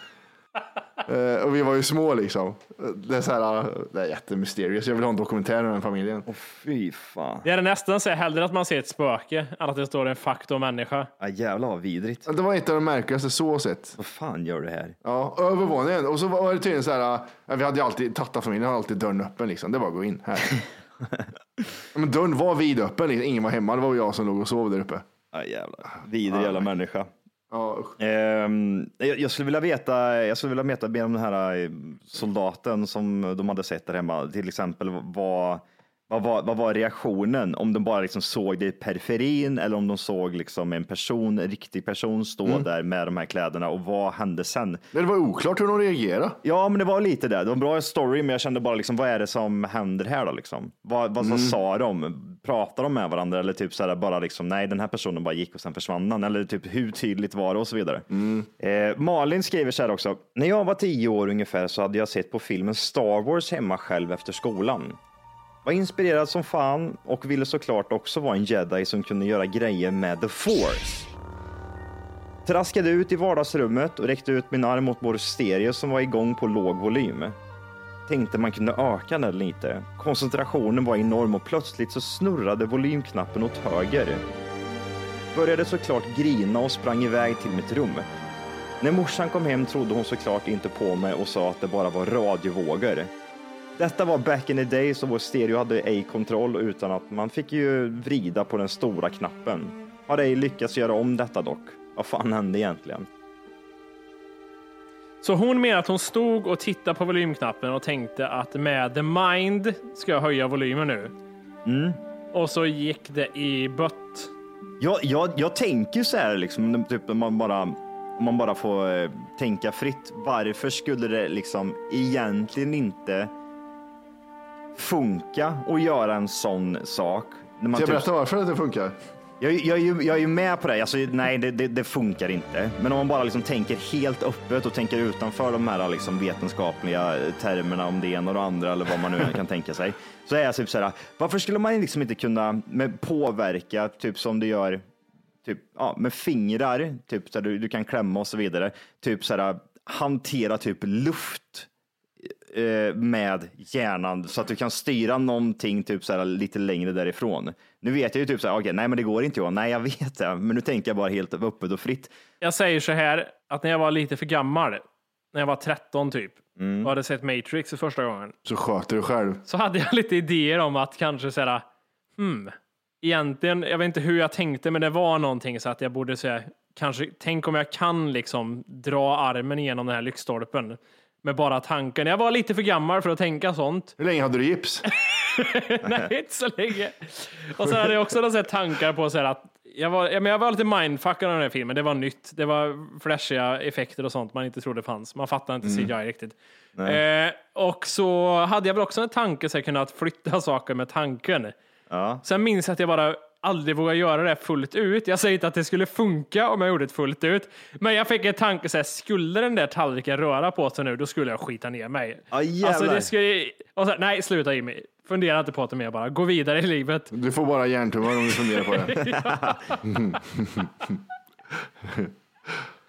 Eh, och vi var ju små liksom. Det är, så här, eh, det är jättemysterious. Jag vill ha en dokumentär om den familjen. Fy fan. Det är nästan så här, hellre att man ser ett spöke än att det står en faktor människa. Ja, jävlar vad vidrigt. Det var ett av de märkligaste så sett. Vad fan gör du här? Ja, övervåningen. Och så var det tydligen så här. eh, Vi hade ju alltid, Tatta-familjen hade alltid dörren öppen liksom. Det var att gå in här. Men dörren var vidöppen. liksom. Ingen var hemma. Det var jag som låg och sov där uppe. Ja, jävlar. Vidrig jävla människa. Ja, ehm, jag, skulle vilja veta, jag skulle vilja veta mer om den här eh, soldaten som de hade sett där hemma. Till exempel vad, vad, var, vad var reaktionen? Om de bara liksom såg det i periferin eller om de såg liksom en person, en riktig person stå Mm. där med de här kläderna och vad hände sen? Det var oklart hur de reagerade. Ja, men det var lite det. Det var en bra story, men jag kände bara liksom, vad är det som händer här då? Liksom? Vad, vad, vad sa de? Pratade de med varandra eller typ så här, bara liksom, nej, den här personen bara gick och sen försvann han? Eller typ hur tydligt var det och så vidare. Eh, Malin skriver så här också. När jag var tio år ungefär så hade jag sett på filmen Star Wars hemma själv efter skolan. Var inspirerad som fan och ville såklart också vara en jedi som kunde göra grejer med the force. Traskade ut i vardagsrummet och räckte ut min arm mot vår stereo som var igång på låg volym. Tänkte man kunde öka den lite. Koncentrationen var enorm och plötsligt så snurrade volymknappen åt höger. Började såklart grina och sprang iväg till mitt rum. När morsan kom hem trodde hon såklart inte på mig och sa att det bara var radiovågor. Detta var back in the days och vår stereo hade ej kontroll utan att man fick ju vrida på den stora knappen. Har ej lyckats göra om detta dock. Vad fan hände egentligen? Så hon menar att hon stod och tittade på volymknappen och tänkte att med the mind ska jag höja volymen nu. Mm. Och så gick det i bött. Jag, jag, jag tänker så här, liksom, typ, man bara, om man bara får eh, tänka fritt. Varför skulle det liksom egentligen inte funka att göra en sån sak? När man Ska jag typ- berätta varför det inte funkar? Jag, jag, är ju- jag är ju med på det. Alltså, nej, det, det, det funkar inte. Men om man bara liksom tänker helt öppet och tänker utanför de här liksom vetenskapliga termerna om det ena och det andra eller vad man nu kan tänka sig. Så är jag typ så här, varför skulle man liksom inte kunna påverka, typ som du gör typ, ja, med fingrar, typ så här, du, du kan klämma och så vidare, typ så här, hantera typ luft eh, med hjärnan så att du kan styra någonting typ så här, lite längre därifrån. Nu vet jag ju typ så här, okej, nej men det går inte Johan, nej jag vet det, men nu tänker jag bara helt öppet och fritt. Jag säger så här att när jag var lite för gammal, när jag var 13 typ, Mm. och hade sett Matrix för första gången, Så sköter du själv. så hade jag lite idéer om att kanske säga, hmm, egentligen, jag vet inte hur jag tänkte, men det var någonting så att jag borde säga, kanske, tänk om jag kan liksom dra armen igenom den här lyktstolpen med bara tanken. Jag var lite för gammal för att tänka sånt. Hur länge hade du gips? Nej, inte så länge. Och så hade jag också några tankar på så här att jag var, ja, men jag var lite mindfuckad av den här filmen. Det var nytt. Det var flashiga effekter och sånt man inte trodde fanns. Man fattade inte CGI riktigt. Eh, och så hade jag väl också en tanke så jag kunde flytta saker med tanken. Ja. Sen minns jag att jag bara aldrig vågade göra det fullt ut. Jag säger inte att det skulle funka om jag gjorde det fullt ut. Men jag fick en tanke så här, skulle den där tallriken röra på sig nu, då skulle jag skita ner mig. Jävlar. alltså det skulle, och så, nej, sluta Jimmy. Fundera inte på det mer bara. Gå vidare i livet. Du får bara hjärntummar om du funderar på det.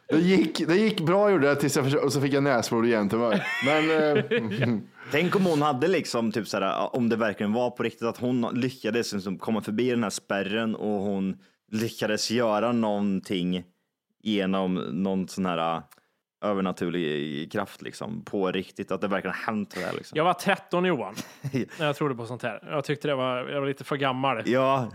Det gick, det gick bra gjorde det tills jag försökte, och så fick jag näsblod och hjärntumör. Men eh, Tänk om hon hade liksom, typ så här, om det verkligen var på riktigt, att hon lyckades liksom komma förbi den här spärren och hon lyckades göra någonting genom någon sån här övernaturlig kraft liksom, på riktigt, att det verkligen har hänt det här liksom. Jag var 13 Johan, när jag trodde på sånt här. Jag tyckte det var, jag var lite för gammal. Ja,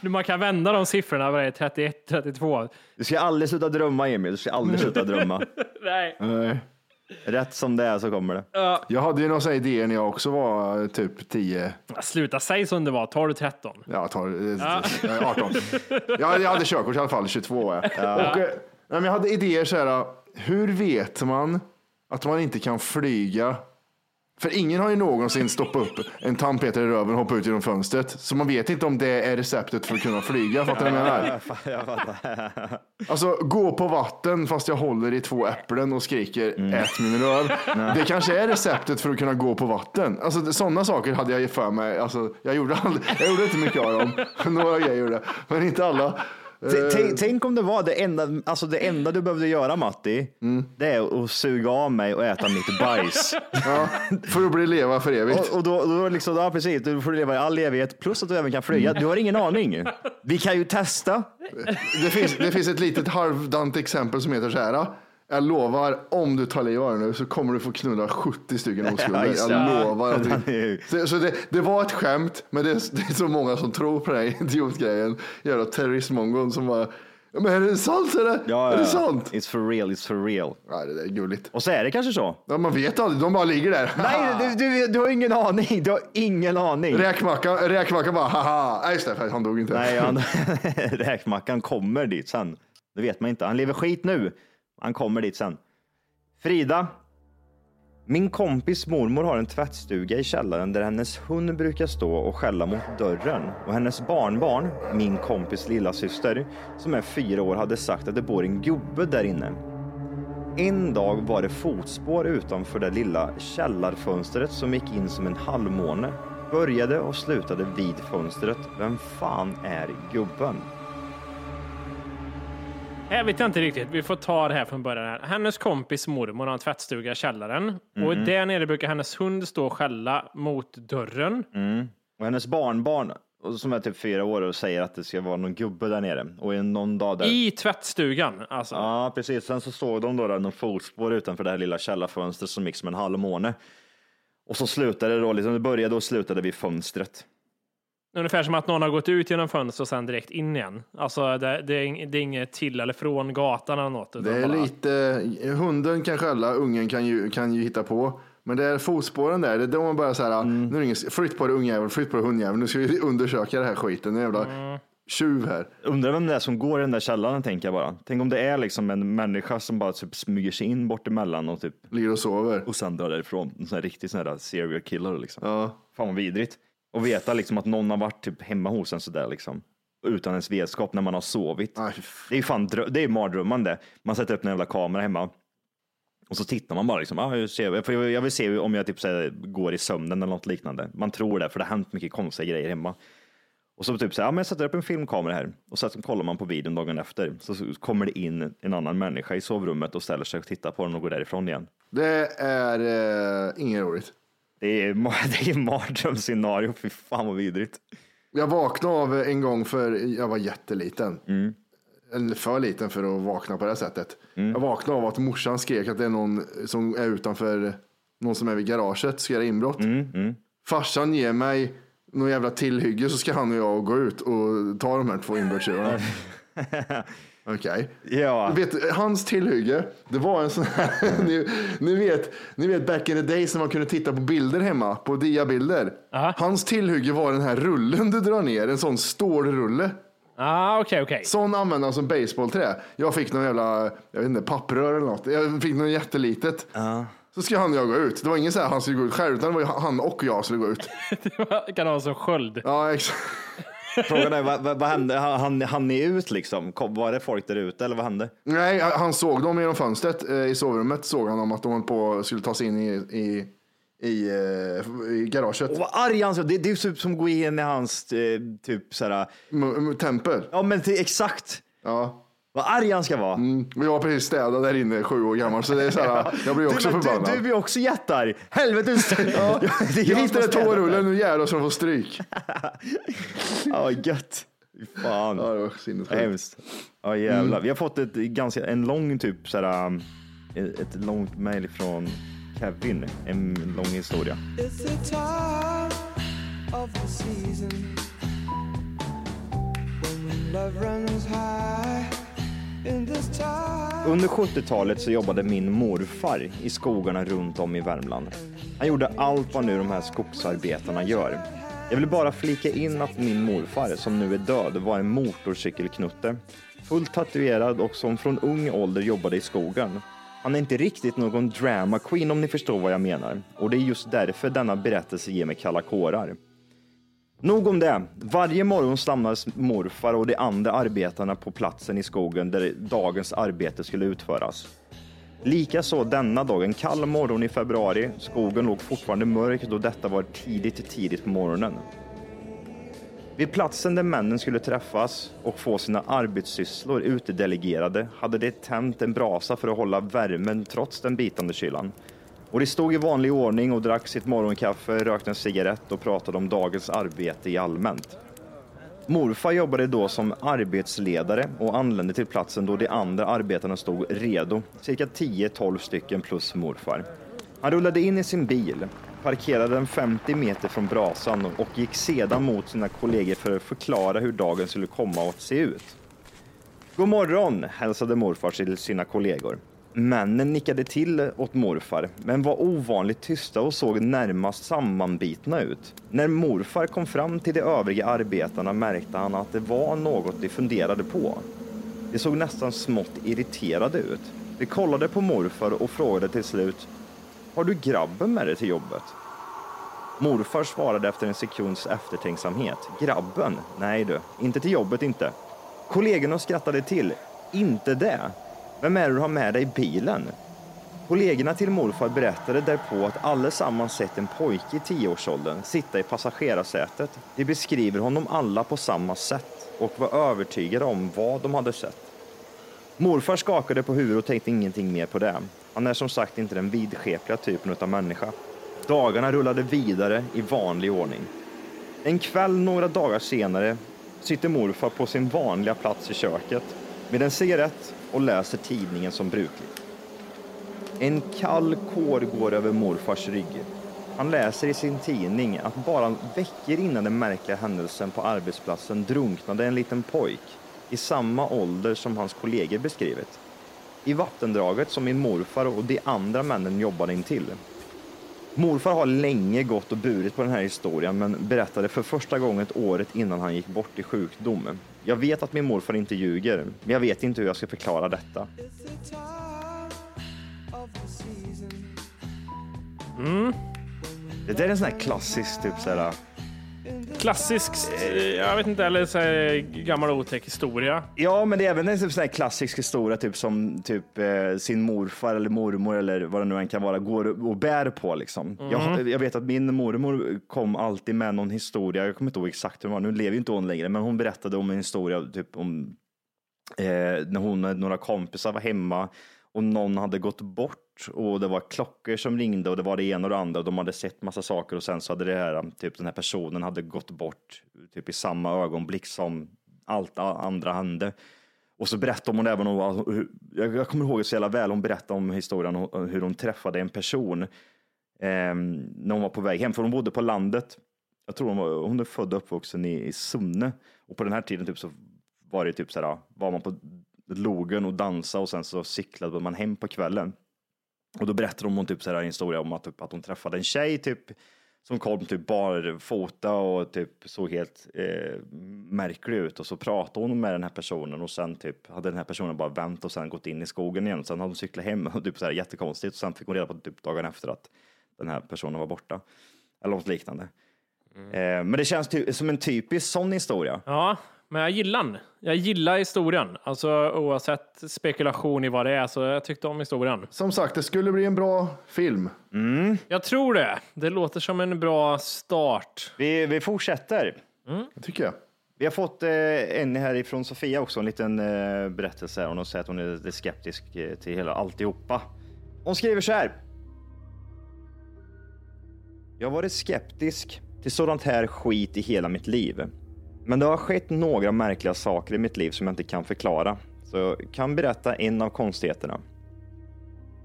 Nu, Man kan vända de siffrorna, vad är det, 31, 32? du ska aldrig sluta drömma Emil, du ska aldrig sluta drömma. Nej. nej. Rätt som det är så kommer det. jag hade ju några sådana idéer när jag också var eh, typ 10, Sluta, säg som det var. Tar du 13? ja, tar, eh, 18. Jag, jag hade körkort i alla fall, 22 var jag. Och, eh, nej, men jag hade idéer så här, hur vet man att man inte kan flyga? För ingen har ju någonsin stoppat upp en tandpetare i röven och hoppat ut genom fönstret. Så man vet inte om det är receptet för att kunna flyga. Fattar du vad jag menar? Alltså gå på vatten fast jag håller i två äpplen och skriker ät min röv. Det kanske är receptet för att kunna gå på vatten. Alltså sådana saker hade jag för mig. Alltså, jag, gjorde aldrig, jag gjorde inte mycket av dem. Några grejer gjorde jag, men inte alla. Eh. Tänk, tänk om det var det enda, alltså det enda du behövde göra Matti, Mm. det är att suga av mig och äta mitt bajs. Ja, för att bli leva för evigt. Och, och då, då liksom, ja precis, du får leva i all evighet plus att du även kan flyga. Du har ingen aning. Vi kan ju testa. Det finns, det finns ett litet halvdant exempel som heter så här. Jag lovar, om du tar liv av nu så kommer du få knulla 70 stycken Ja, oskulder. Jag lovar. Att Ja, det så, så det, det var ett skämt, men det är, det är så många som tror på den här idiotgrejen. Jävla terroristmongon som bara, ja, men är det sant eller? Ja, är det ja. sant? It's for real, it's for real. Ja, det är gulligt. Och så är det kanske så. Ja, man vet aldrig, de bara ligger där. Nej, du, du, du har ingen aning. Du har ingen aning. Räkmackan, räkmackan bara, haha. Nej, just det, han dog inte. Nej, han, räkmackan kommer dit sen. Det vet man inte. Han lever skit nu. Han kommer dit sen. Frida. Min kompis mormor har en tvättstuga i källaren där hennes hund brukar stå och skälla mot dörren. Och hennes barnbarn, min kompis lilla syster, som är fyra år, hade sagt att det bor en gubbe där inne. En dag var det fotspår utanför det lilla källarfönstret som gick in som en halvmåne. Började och slutade vid fönstret. Vem fan är gubben? Jag vet inte riktigt. Vi får ta det här från början. Här. Hennes kompis mormor har en tvättstuga i källaren. Och där nere brukar hennes hund stå och skälla mot dörren. Och hennes barnbarn, som är typ fyra år och säger att det ska vara någon gubbe där nere. Och en någon dag där. I tvättstugan. Alltså. Ja, precis. Sen så såg de då där någon fotspår utanför det här lilla källarfönstret som gick som en halvmåne. Och så slutade det då, liksom, det började och slutade vid fönstret. Ungefär som att någon har gått ut genom fönstret och sen direkt in igen. Alltså det, det, är, det är inget till eller från gatan eller något. utan Det är bara- lite, hunden kan skälla, ungen kan ju, kan ju hitta på. Men det är fotspåren där, det är då man bara så här, Mm. nu är det ingen, flytt på dig ungjävel, flytt på dig hundjävel, nu ska vi undersöka det här skiten, en jävla Mm. tjuv här. Undrar vem det är som går i den där källaren, tänker jag bara. Tänk om det är liksom en människa som bara typ smyger sig in bort emellan och typ Ligger och sover. och sen drar därifrån. En sån här riktig sån här serial killer liksom. Ja. Fan vad vidrigt. Och veta liksom att någon har varit typ hemma hos en sådär liksom. Utan ens vetskap när man har sovit. Aj. Det är ju fan drö- det är mardrömmen det. Man sätter upp en jävla kamera hemma. Och så tittar man bara liksom, ah, jag, ser, för jag vill se om jag typ här, går i sömnen eller något liknande. Man tror det, för det har hänt mycket konstiga grejer hemma. Och så typ så här, ja, men jag sätter upp en filmkamera här och så kollar man på videon dagen efter. Så så kommer det in en annan människa i sovrummet och ställer sig och tittar på den och går därifrån igen. Det är eh, inget roligt. Det är, det är mardrömsscenario, fy fan vad vidrigt. Jag vaknade av en gång för jag var jätteliten. Mm. Eller för liten för att vakna på det här sättet. Jag vaknade av att morsan skrek att det är någon som är utanför, någon som är vid garaget, ska göra inbrott. Mm, Farsan ger mig någon jävla tillhygge så ska han och jag gå ut och ta de här två inbrottstjuvarna. Okej. Ja, Vet, hans tillhygge, det var en sån här, ni, ni, vet, ni vet back in the days när man kunde titta på bilder hemma, på diabilder. Aha. Hans tillhygge var den här rullen du drar ner, en sån stålrulle. Ah, okej, okej. Sån använde han som baseballträ. Jag fick någon jävla, jag vet inte, papprör eller något. Jag fick något jättelitet. Så ska han och jag gå ut. Det var ingen så här han skulle gå ut själv, utan det var han och jag skulle gå ut. Det kan ha som sköld. Ja, exakt. frågan är vad, vad, hände? Han, han ni ut liksom? Kom, var det folk där ute eller vad hände? Nej, han såg dem genom fönstret eh, i sovrummet. Såg han dem att de på skulle ta sig in i, i, i, eh, i garaget. Och vad arg han såg. Det, det är typ som att gå in i hans eh, typ såhär, m- tempel. ja men till, exakt. Ja. Vad arg han ska vara. Mm. Jag har precis städat där inne, sju år gammal, så det är så här, jag blir också du, förbannad. Du, du blir också jättearg. Helvete. ja, det är jag jag som hittade nu jävlar så de får stryk. Ja, gött. Fy Fan. Ja, det var sinnessjukt. Hemskt. Ja jävlar. Vi har fått ett ganska, en lång typ såhär, um, ett långt mejl från Kevin. En lång historia. It's the time of the season when love runs high. Under 70-talet så jobbade min morfar i skogarna runt om i Värmland. Han gjorde allt vad nu de här skogsarbetarna gör. Jag vill bara flika in att min morfar, som nu är död, var en motorcykelknutte. Fullt tatuerad och som från ung ålder jobbade i skogen. Han är inte riktigt någon drama queen om ni förstår vad jag menar. Och det är just därför denna berättelse ger mig kalla kårar. Nog om det. Varje morgon samlades morfar och de andra arbetarna på platsen i skogen där dagens arbete skulle utföras. Likaså denna dag, en kall morgon i februari. Skogen låg fortfarande mörk då detta var tidigt, tidigt på morgonen. Vid platsen där männen skulle träffas och få sina arbetssysslor utdelegerade hade de tänt en brasa för att hålla värmen trots den bitande kylan. Och de stod i vanlig ordning och drack sitt morgonkaffe, rökte en cigarett och pratade om dagens arbete i allmänt. Morfar jobbade då som arbetsledare och anlände till platsen då de andra arbetarna stod redo, cirka 10-12 stycken plus morfar. Han rullade in i sin bil, parkerade den 50 meter från brasan och gick sedan mot sina kollegor för att förklara hur dagen skulle komma att se ut. God morgon, hälsade morfar till sina kollegor. Männen nickade till åt morfar, men var ovanligt tysta och såg närmast sammanbitna ut. När morfar kom fram till de övriga arbetarna märkte han att det var något de funderade på. De såg nästan smått irriterade ut. De kollade på morfar och frågade till slut, har du grabben med dig till jobbet? Morfar svarade efter en sekunds eftertänksamhet. Grabben? Nej du, inte till jobbet inte. Kollegorna skrattade till. Inte det? Vem är det du har med dig i bilen? Kollegorna till morfar berättade därpå att allesammans sett en pojke i tioårsåldern sitta i passagerarsätet. De beskriver honom alla på samma sätt och var övertygade om vad de hade sett. Morfar skakade på huvudet och tänkte ingenting mer på det. Han är som sagt inte den vidskepliga typen av människa. Dagarna rullade vidare i vanlig ordning. En kväll några dagar senare sitter morfar på sin vanliga plats i köket med en cigarett och läser tidningen som brukligt. En kall kår går över morfars rygg. Han läser i sin tidning att bara veckor innan den märkliga händelsen på arbetsplatsen drunknade en liten pojk i samma ålder som hans kollegor beskrivit. I vattendraget som min morfar och de andra männen jobbade intill. Morfar har länge gått och burit på den här historien men berättade för första gången året innan han gick bort i sjukdom. Jag vet att min morfar inte ljuger, men jag vet inte hur jag ska förklara detta. Season. Det där är en sån här klassisk typ såhär, Klassisk, eh, jag vet inte, eller så här, gammal otäck historia. Ja, men det är även en typ sån här klassisk historia, typ som typ eh, sin morfar eller mormor eller vad det nu än kan vara, går och bär på liksom. Jag, jag vet att min mormor kom alltid med någon historia, jag kommer inte ihåg exakt hur det var, nu lever ju inte hon längre, men hon berättade om en historia typ om eh, när hon och några kompisar var hemma och någon hade gått bort och det var klockor som ringde och det var det ena och det andra och de hade sett massa saker och sen så hade det här, typ den här personen hade gått bort typ i samma ögonblick som allt andra hände. Och så berättade hon även om, alltså, jag kommer ihåg det så jävla väl, hon berättade om historien om hur hon träffade en person eh, när hon var på väg hem, för hon bodde på landet. Jag tror hon, var, hon är född och uppvuxen i, i Sunne och på den här tiden typ så var det typ så här, var man på logen och dansa och sen så cyklade man hem på kvällen. Och då berättade hon typ så här en historia om att, typ, att hon träffade en tjej typ som kom typ barfota och typ såg helt eh, märklig ut och så pratade hon med den här personen och sen typ hade den här personen bara vänt och sen gått in i skogen igen. Sen hade hon cyklat hem och typ så här jättekonstigt och sen fick hon reda på typ dagen efter att den här personen var borta. Eller något liknande. Eh, men det känns som en typisk sån historia. Ja, men jag gillar den. Jag gillar historien. Alltså oavsett spekulation i vad det är, så jag tyckte om historien. Som sagt, det skulle bli en bra film. Jag tror det. Det låter som en bra start. Vi, vi fortsätter. Det tycker jag. Vi har fått eh, en härifrån Sofia också, en liten eh, berättelse. Hon säger att hon är lite skeptisk eh, till hela alltihopa. Hon skriver så här. Jag har varit skeptisk till sådant här skit i hela mitt liv. Men det har skett några märkliga saker i mitt liv som jag inte kan förklara. Så jag kan berätta en av konstigheterna.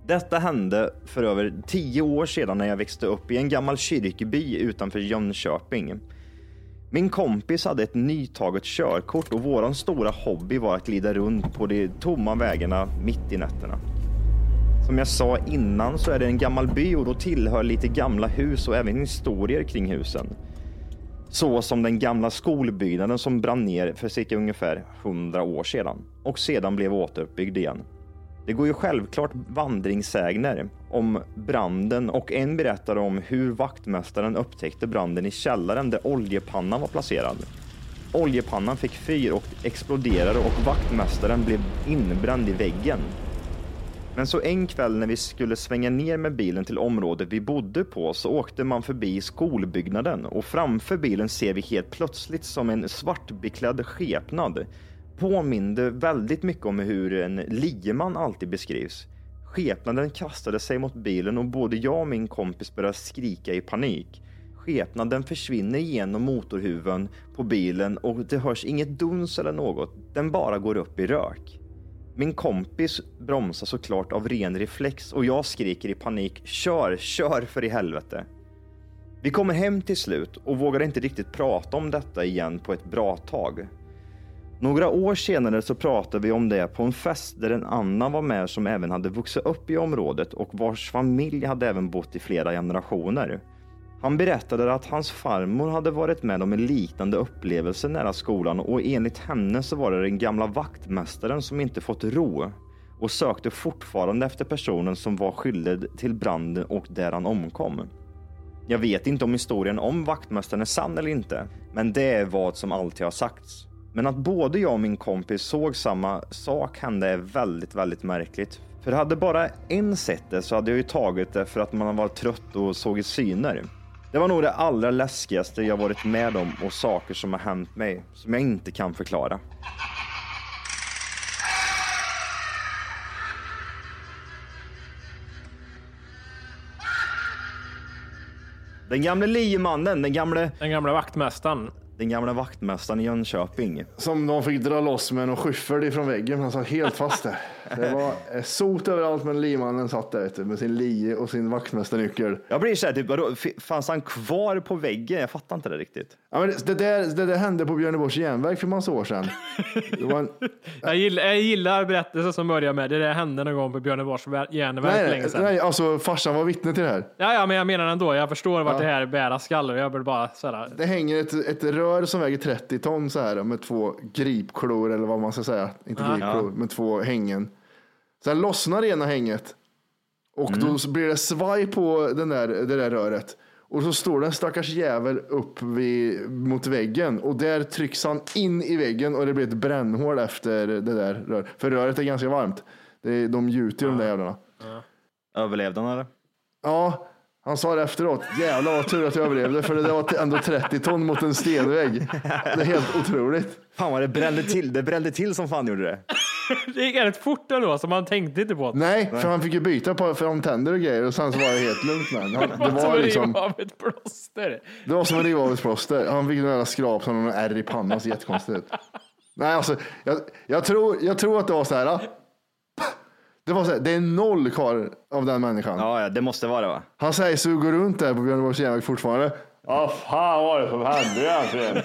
Detta hände för över tio år sedan när jag växte upp i en gammal kyrkby utanför Jönköping. Min kompis hade ett nytaget körkort och våran stora hobby var att glida runt på de tomma vägarna mitt i nätterna. Som jag sa innan så är det en gammal by och då tillhör lite gamla hus och även historier kring husen. Så som den gamla skolbyggnaden som brann ner för cirka ungefär 100 år sedan och sedan blev återuppbyggd igen. Det går ju självklart vandringssägner om branden och en berättar om hur vaktmästaren upptäckte branden i källaren där oljepannan var placerad. Oljepannan fick fyr och exploderade och vaktmästaren blev inbränd i väggen. Men så en kväll när vi skulle svänga ner med bilen till området vi bodde på så åkte man förbi skolbyggnaden och framför bilen ser vi helt plötsligt som en svartbeklädd skepnad. Påminde väldigt mycket om hur en lieman alltid beskrivs. Skepnaden kastade sig mot bilen och både jag och min kompis började skrika i panik. Skepnaden försvinner genom motorhuven på bilen och det hörs inget duns eller något. Den bara går upp i rök. Min kompis bromsar såklart av ren reflex och jag skriker i panik kör, kör för i helvete. Vi kommer hem till slut och vågar inte riktigt prata om detta igen på ett bra tag. Några år senare så pratade vi om det på en fest där en annan var med som även hade vuxit upp i området och vars familj hade även bott i flera generationer. Han berättade att hans farmor hade varit med om en liknande upplevelse nära skolan och enligt henne så var det den gamla vaktmästaren som inte fått ro och sökte fortfarande efter personen som var skyldig till branden och där han omkom. Jag vet inte om historien om vaktmästaren är sann eller inte, men det är vad som alltid har sagts. Men att både jag och min kompis såg samma sak hända är väldigt, väldigt märkligt. För hade bara en sett det så hade jag ju tagit det för att man var trött och såg i syner. Det var nog det allra läskigaste jag varit med om och saker som har hänt mig som jag inte kan förklara. Den gamle liemannen, den gamle... Den gamle vaktmästaren. Den gamla vaktmästaren i Jönköping. Som de fick dra loss med en skyffel ifrån väggen. Han satt helt fast där. Det var eh, sot överallt men limannen satt där du, med sin lie och sin vaktmästarnyckel. Jag blir såhär, typ, vadå, fanns han kvar på väggen? Jag fattar inte det riktigt. Ja, men det, det, där, det där hände på Björneborgs järnväg för massa år sedan. Det var en, Jag gillar, jag gillar berättelsen som börjar med det där hände någon gång på Björneborgs järnväg för länge nej, sedan. nej, alltså farsan var vittne till det här. Ja, ja, men jag menar ändå. Jag förstår vart det här bära skall och jag vill bara sådär. Det hänger ett, ett rör som väger 30 ton så här med två gripklor eller vad man ska säga. Inte gripklor, men två hängen. Sen lossnar ena hänget och då så blir det svaj på den där, det där röret. Och så står den stackars jävel upp vid, mot väggen och där trycks han in i väggen och det blir ett brännhål efter det där röret. För röret är ganska varmt. Det är, de gjuter ju de där jävlarna. Överlevde han eller? Ja, han sa det efteråt. Jävlar vad tur att jag överlevde för det där var ändå 30 ton mot en stenvägg. Det är helt otroligt. Fan vad det brände till. Det brände till som fan gjorde det. Det gick rätt fort ändå, så man tänkte inte på det. Nej, för han fick ju byta på för antänder och grejer och sen så var det helt lugnt honom. Han- Det var liksom, av ett plåster. det var som att riva av ett plåster. Han fick några skrap som någon ärr i pannan, så jättekonstigt ut. Nej, alltså, jag, jag, tror, jag tror att det var så här. Det var så här, det är noll kvar av den människan. Ja, ja, det måste vara det va? Han säger så går runt där på Björneborgs järnväg fortfarande. Vad fan var det som hände egentligen?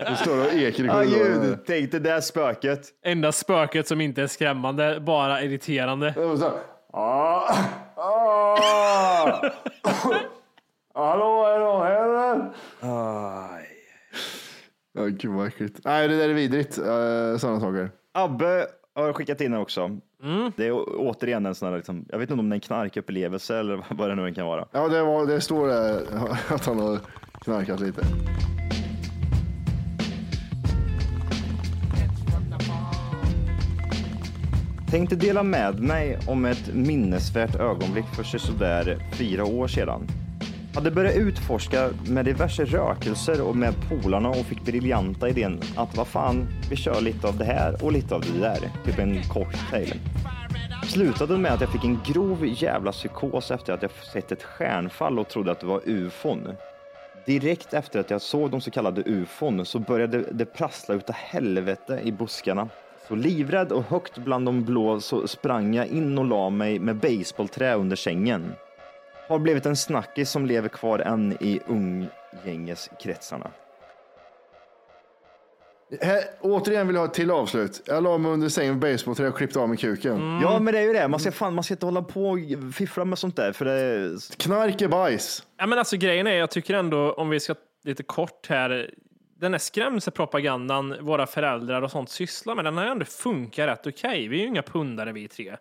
Du står och ekar i Ja, korridoren. gud. Tänk det där spöket. Enda spöket som inte är skrämmande, bara irriterande. Det var så här, "Ah, ah." Hallå, är det någon här eller? Ja, gud vad äckligt. Nej, det där är vidrigt. Uh, sådana saker. Abbe har skickat in den också. Det är återigen en sån här, liksom, jag vet inte om det är en knarkupplevelse eller vad det nu kan vara. Ja, det, var, det står där att han har knarkat lite. Tänkte dela med mig om ett minnesvärt ögonblick för sådär fyra år sedan. Hade börjat utforska med diverse rökelser och med polarna och fick briljanta idén att vad fan, vi kör lite av det här och lite av det där. Typ en cocktail. Slutade med att jag fick en grov jävla psykos efter att jag sett ett stjärnfall och trodde att det var ufon. Direkt efter att jag såg de så kallade ufon så började det prassla utav helvete i buskarna. Så livrädd och högt bland de blå så sprang jag in och la mig med baseballträ under sängen. Har blivit en snackis som lever kvar än i umgängeskretsarna. Här, återigen vill jag ha ett till avslut. Jag la mig under sängen med basebollträ och klippte av mig kuken. Ja, men det är ju det. Man ska, fan, man ska inte hålla på och fiffla med sånt där. För det, Knark är bajs. Ja, men alltså grejen är, jag tycker ändå, om vi ska lite kort här, den här skrämselpropagandan våra föräldrar och sånt sysslar med, den har ändå funkat rätt okej. Vi är ju inga pundare vi tre.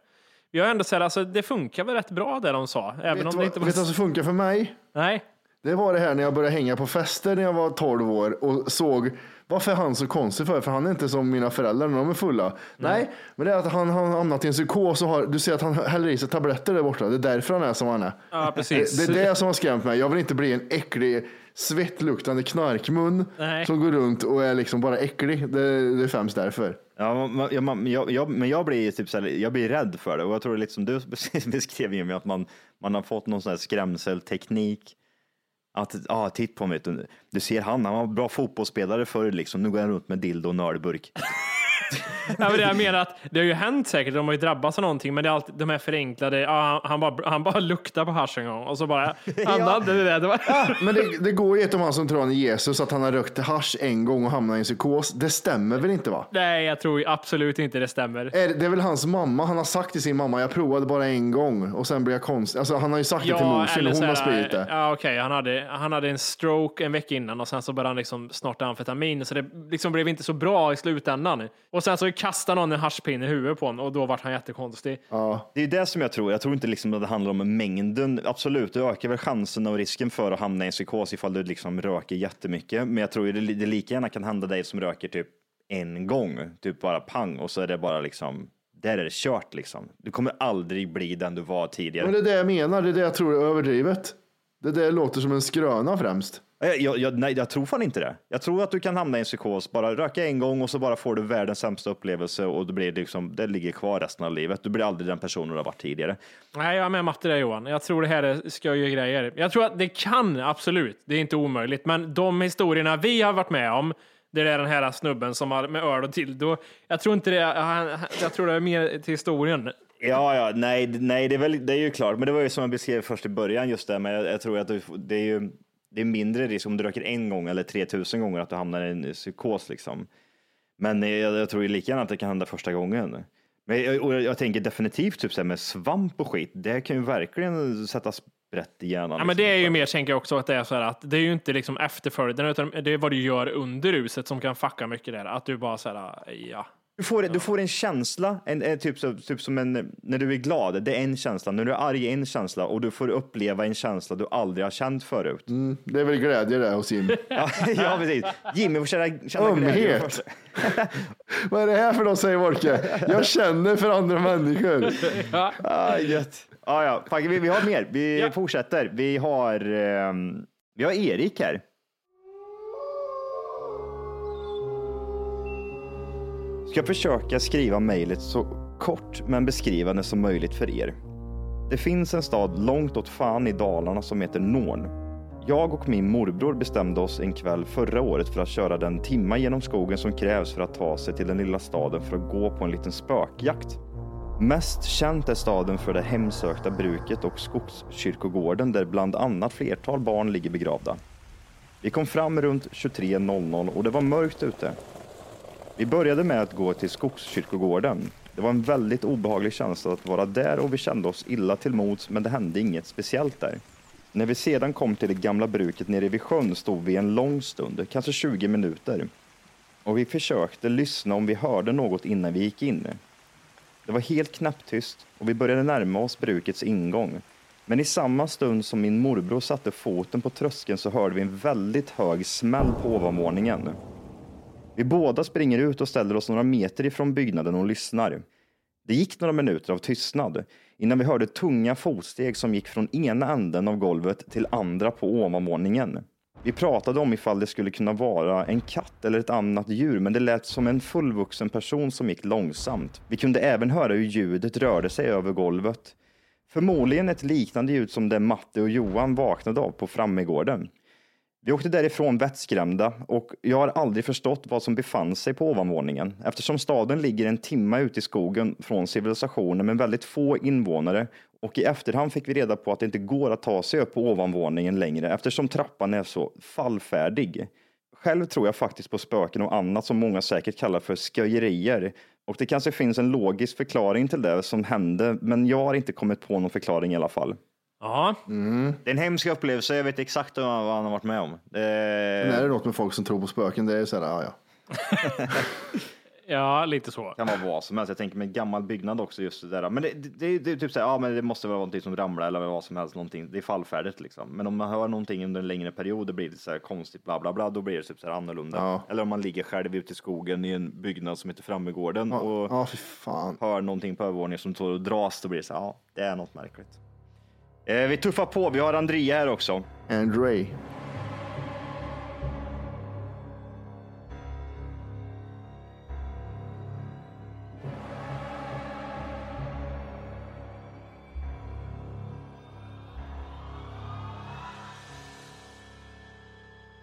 Vi har ändå sett, alltså det funkar väl rätt bra det de sa, även Vet om du det vad, inte vet du var... vad som funkar för mig? Nej. Det var det här när jag började hänga på fester när jag var 12 år och såg varför är han så konstig för? För han är inte som mina föräldrar när de är fulla. Nej, men det är att han har hamnat i en psykos och har, du ser att han häller i sig tabletter där borta. Det är därför han är som han är. Ja, precis. Det, det är det som har skrämt mig. Jag vill inte bli en äcklig svettluktande knarkmun Nej. som går runt och är liksom bara äcklig. Det, det är främst därför. Ja, man- jag, jag, men jag blir typ så här, jag blir rädd för det och jag tror det är lite som du beskrev Jimmy, att man, man har fått någon sån här skrämselteknik. Att, ja, ah, titt på mig, du, ser han, han var bra fotbollsspelare förr liksom, nu går han runt med dildo och nördburk. Ja, men det jag menar att det har ju hänt säkert, de har ju drabbats av någonting, men det är alltid de här förenklade, ja, han, bara, han bara luktar på hasch en gång och så bara, han hade det där. Det var, Men det, det går ju ett om han som tror han är Jesus, att han har rökt hasch en gång och hamnat i en psykos. Det stämmer väl inte va? nej, jag tror ju absolut inte det stämmer. Är det är väl hans mamma, han har sagt till sin mamma, jag provade bara en gång och sen blev jag konstig. Alltså han har ju sagt det till morsan och hon har spridit det. Ja, okej, han, hade, han hade en stroke en vecka innan och sen så började han liksom snorta amfetamin, så det liksom blev inte så bra i slutändan. Och sen så kastade någon en haschpinne i huvudet på honom och då vart han jättekonstig. Ja. Det är det som jag tror. Jag tror inte liksom att det handlar om mängden. Absolut, det ökar väl chansen och risken för att hamna i en psykos ifall du liksom röker jättemycket. Men jag tror ju det, det lika gärna kan hända dig som röker typ en gång, typ bara pang och så är det bara liksom, där är det kört liksom. Du kommer aldrig bli den du var tidigare. Men det är det jag menar, det är det jag tror är överdrivet. Det där låter som en skröna främst. Jag, jag, jag, nej, jag tror fan inte det. Jag tror att du kan hamna i en psykos, bara röka en gång och så bara får du världens sämsta upplevelse och det, blir liksom, det ligger kvar resten av livet. Du blir aldrig den personen du har varit tidigare. Nej, jag är med Matte där Johan. Jag tror det här är sköja grejer. Jag tror att det kan, absolut. Det är inte omöjligt. Men de historierna vi har varit med om, det är den här snubben som har med öl och dildo. Jag tror inte det, han- jag tror det är mer till historien. Ja, ja, nej, nej det, är väl, det är ju klart, men det var ju som jag beskrev först i början just det, men jag, jag tror att du, det är ju det är mindre risk om du röker en gång eller 3000 gånger att du hamnar i en psykos liksom. Men jag, jag tror lika gärna att det kan hända första gången. Men jag, jag, tänker definitivt typ så med svamp och skit, det kan ju verkligen sätta sprätt i hjärnan. Ja, men det är ju mer, tänker jag också, att det är så här att det är ju inte liksom efterföljden, utan det är vad du gör under ruset som kan fucka mycket där. Att du bara så här, ja. Du får, du får en känsla, en, en, typ, så, typ som en, när du är glad, det är en känsla. När du är arg är en känsla och du får uppleva en känsla du aldrig har känt förut. Det är väl glädje det hos Jim. Ja, ja, precis. Jimmy får känna, känna glädje Ömhet. först. Vad är det här för något säger Wolke? Jag känner för andra människor. Ah, gött. Ah, ja. Fuck, vi, vi har mer. Vi Ja. fortsätter. Vi har, ehm, vi har Erik här. Ska försöka skriva mejlet så kort men beskrivande som möjligt för er. Det finns en stad långt åt fan i Dalarna som heter Norn. Jag och min morbror bestämde oss en kväll förra året för att köra den timma genom skogen som krävs för att ta sig till den lilla staden för att gå på en liten spökjakt. Mest känt är staden för det hemsökta bruket och skogskyrkogården där bland annat flertal barn ligger begravda. Vi kom fram runt 23.00 och det var mörkt ute. Vi började med att gå till skogskyrkogården. Det var en väldigt obehaglig känsla att vara där och vi kände oss illa till mods men det hände inget speciellt där. När vi sedan kom till det gamla bruket nere vid sjön stod vi en lång stund, kanske 20 minuter. Och vi försökte lyssna om vi hörde något innan vi gick in. Det var helt knäpptyst och vi började närma oss brukets ingång. Men i samma stund som min morbror satte foten på tröskeln så hörde vi en väldigt hög smäll på ovanvåningen. Vi båda springer ut och ställer oss några meter ifrån byggnaden och lyssnar. Det gick några minuter av tystnad innan vi hörde tunga fotsteg som gick från ena änden av golvet till andra på ovanvåningen. Vi pratade om ifall det skulle kunna vara en katt eller ett annat djur, men det lät som en fullvuxen person som gick långsamt. Vi kunde även höra hur ljudet rörde sig över golvet. Förmodligen ett liknande ljud som det Matte och Johan vaknade av på Frammegården. Vi åkte därifrån vettskrämda och jag har aldrig förstått vad som befann sig på ovanvåningen eftersom staden ligger en timme ute i skogen från civilisationen med väldigt få invånare och i efterhand fick vi reda på att det inte går att ta sig upp på ovanvåningen längre eftersom trappan är så fallfärdig. Själv tror jag faktiskt på spöken och annat som många säkert kallar för sköjerier och det kanske finns en logisk förklaring till det som hände men jag har inte kommit på någon förklaring i alla fall. Ja, Det är en hemsk upplevelse, jag vet exakt vad han har varit med om. Det... Sen är det något med folk som tror på spöken. Det är så här, ja, ja. ja lite så. kan vara vad som helst. Jag tänker med gammal byggnad också just det där. Men det, det, det är typ så här, ja men det måste vara någonting som ramlar eller vad som helst, någonting. Det är fallfärdigt liksom. Men om man hör någonting under en längre period, det blir det så här konstigt bla bla bla, då blir det typ så här annorlunda. Ja. Eller om man ligger själv ute i skogen i en byggnad som heter Frammegården och Ja, fy fan. hör någonting på övervåningen som står och dras, då blir det så här, ja, det är något märkligt. Eh, vi tuffar på, vi har Andrea här också. Andre.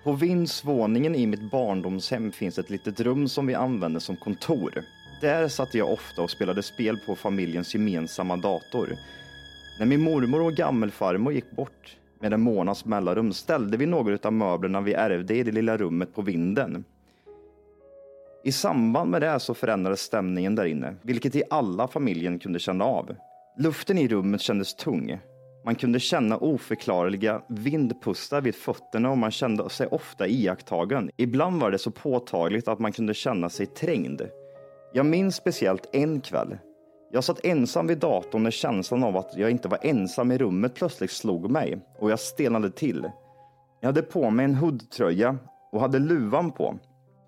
På vindsvåningen i mitt barndomshem finns ett litet rum som vi använde som kontor. Där satt jag ofta och spelade spel på familjens gemensamma dator. När min mormor och gammelfarmor gick bort med en månads mellanrum ställde vi några av möblerna vi ärvde i det lilla rummet på vinden. I samband med det så förändrades stämningen där inne, vilket i alla familjen kunde känna av. Luften i rummet kändes tung. Man kunde känna oförklarliga vindpustar vid fötterna och man kände sig ofta iakttagen. Ibland var det så påtagligt att man kunde känna sig trängd. Jag minns speciellt en kväll. Jag satt ensam vid datorn när känslan av att jag inte var ensam i rummet plötsligt slog mig och jag stelnade till. Jag hade på mig en hoodtröja och hade luvan på.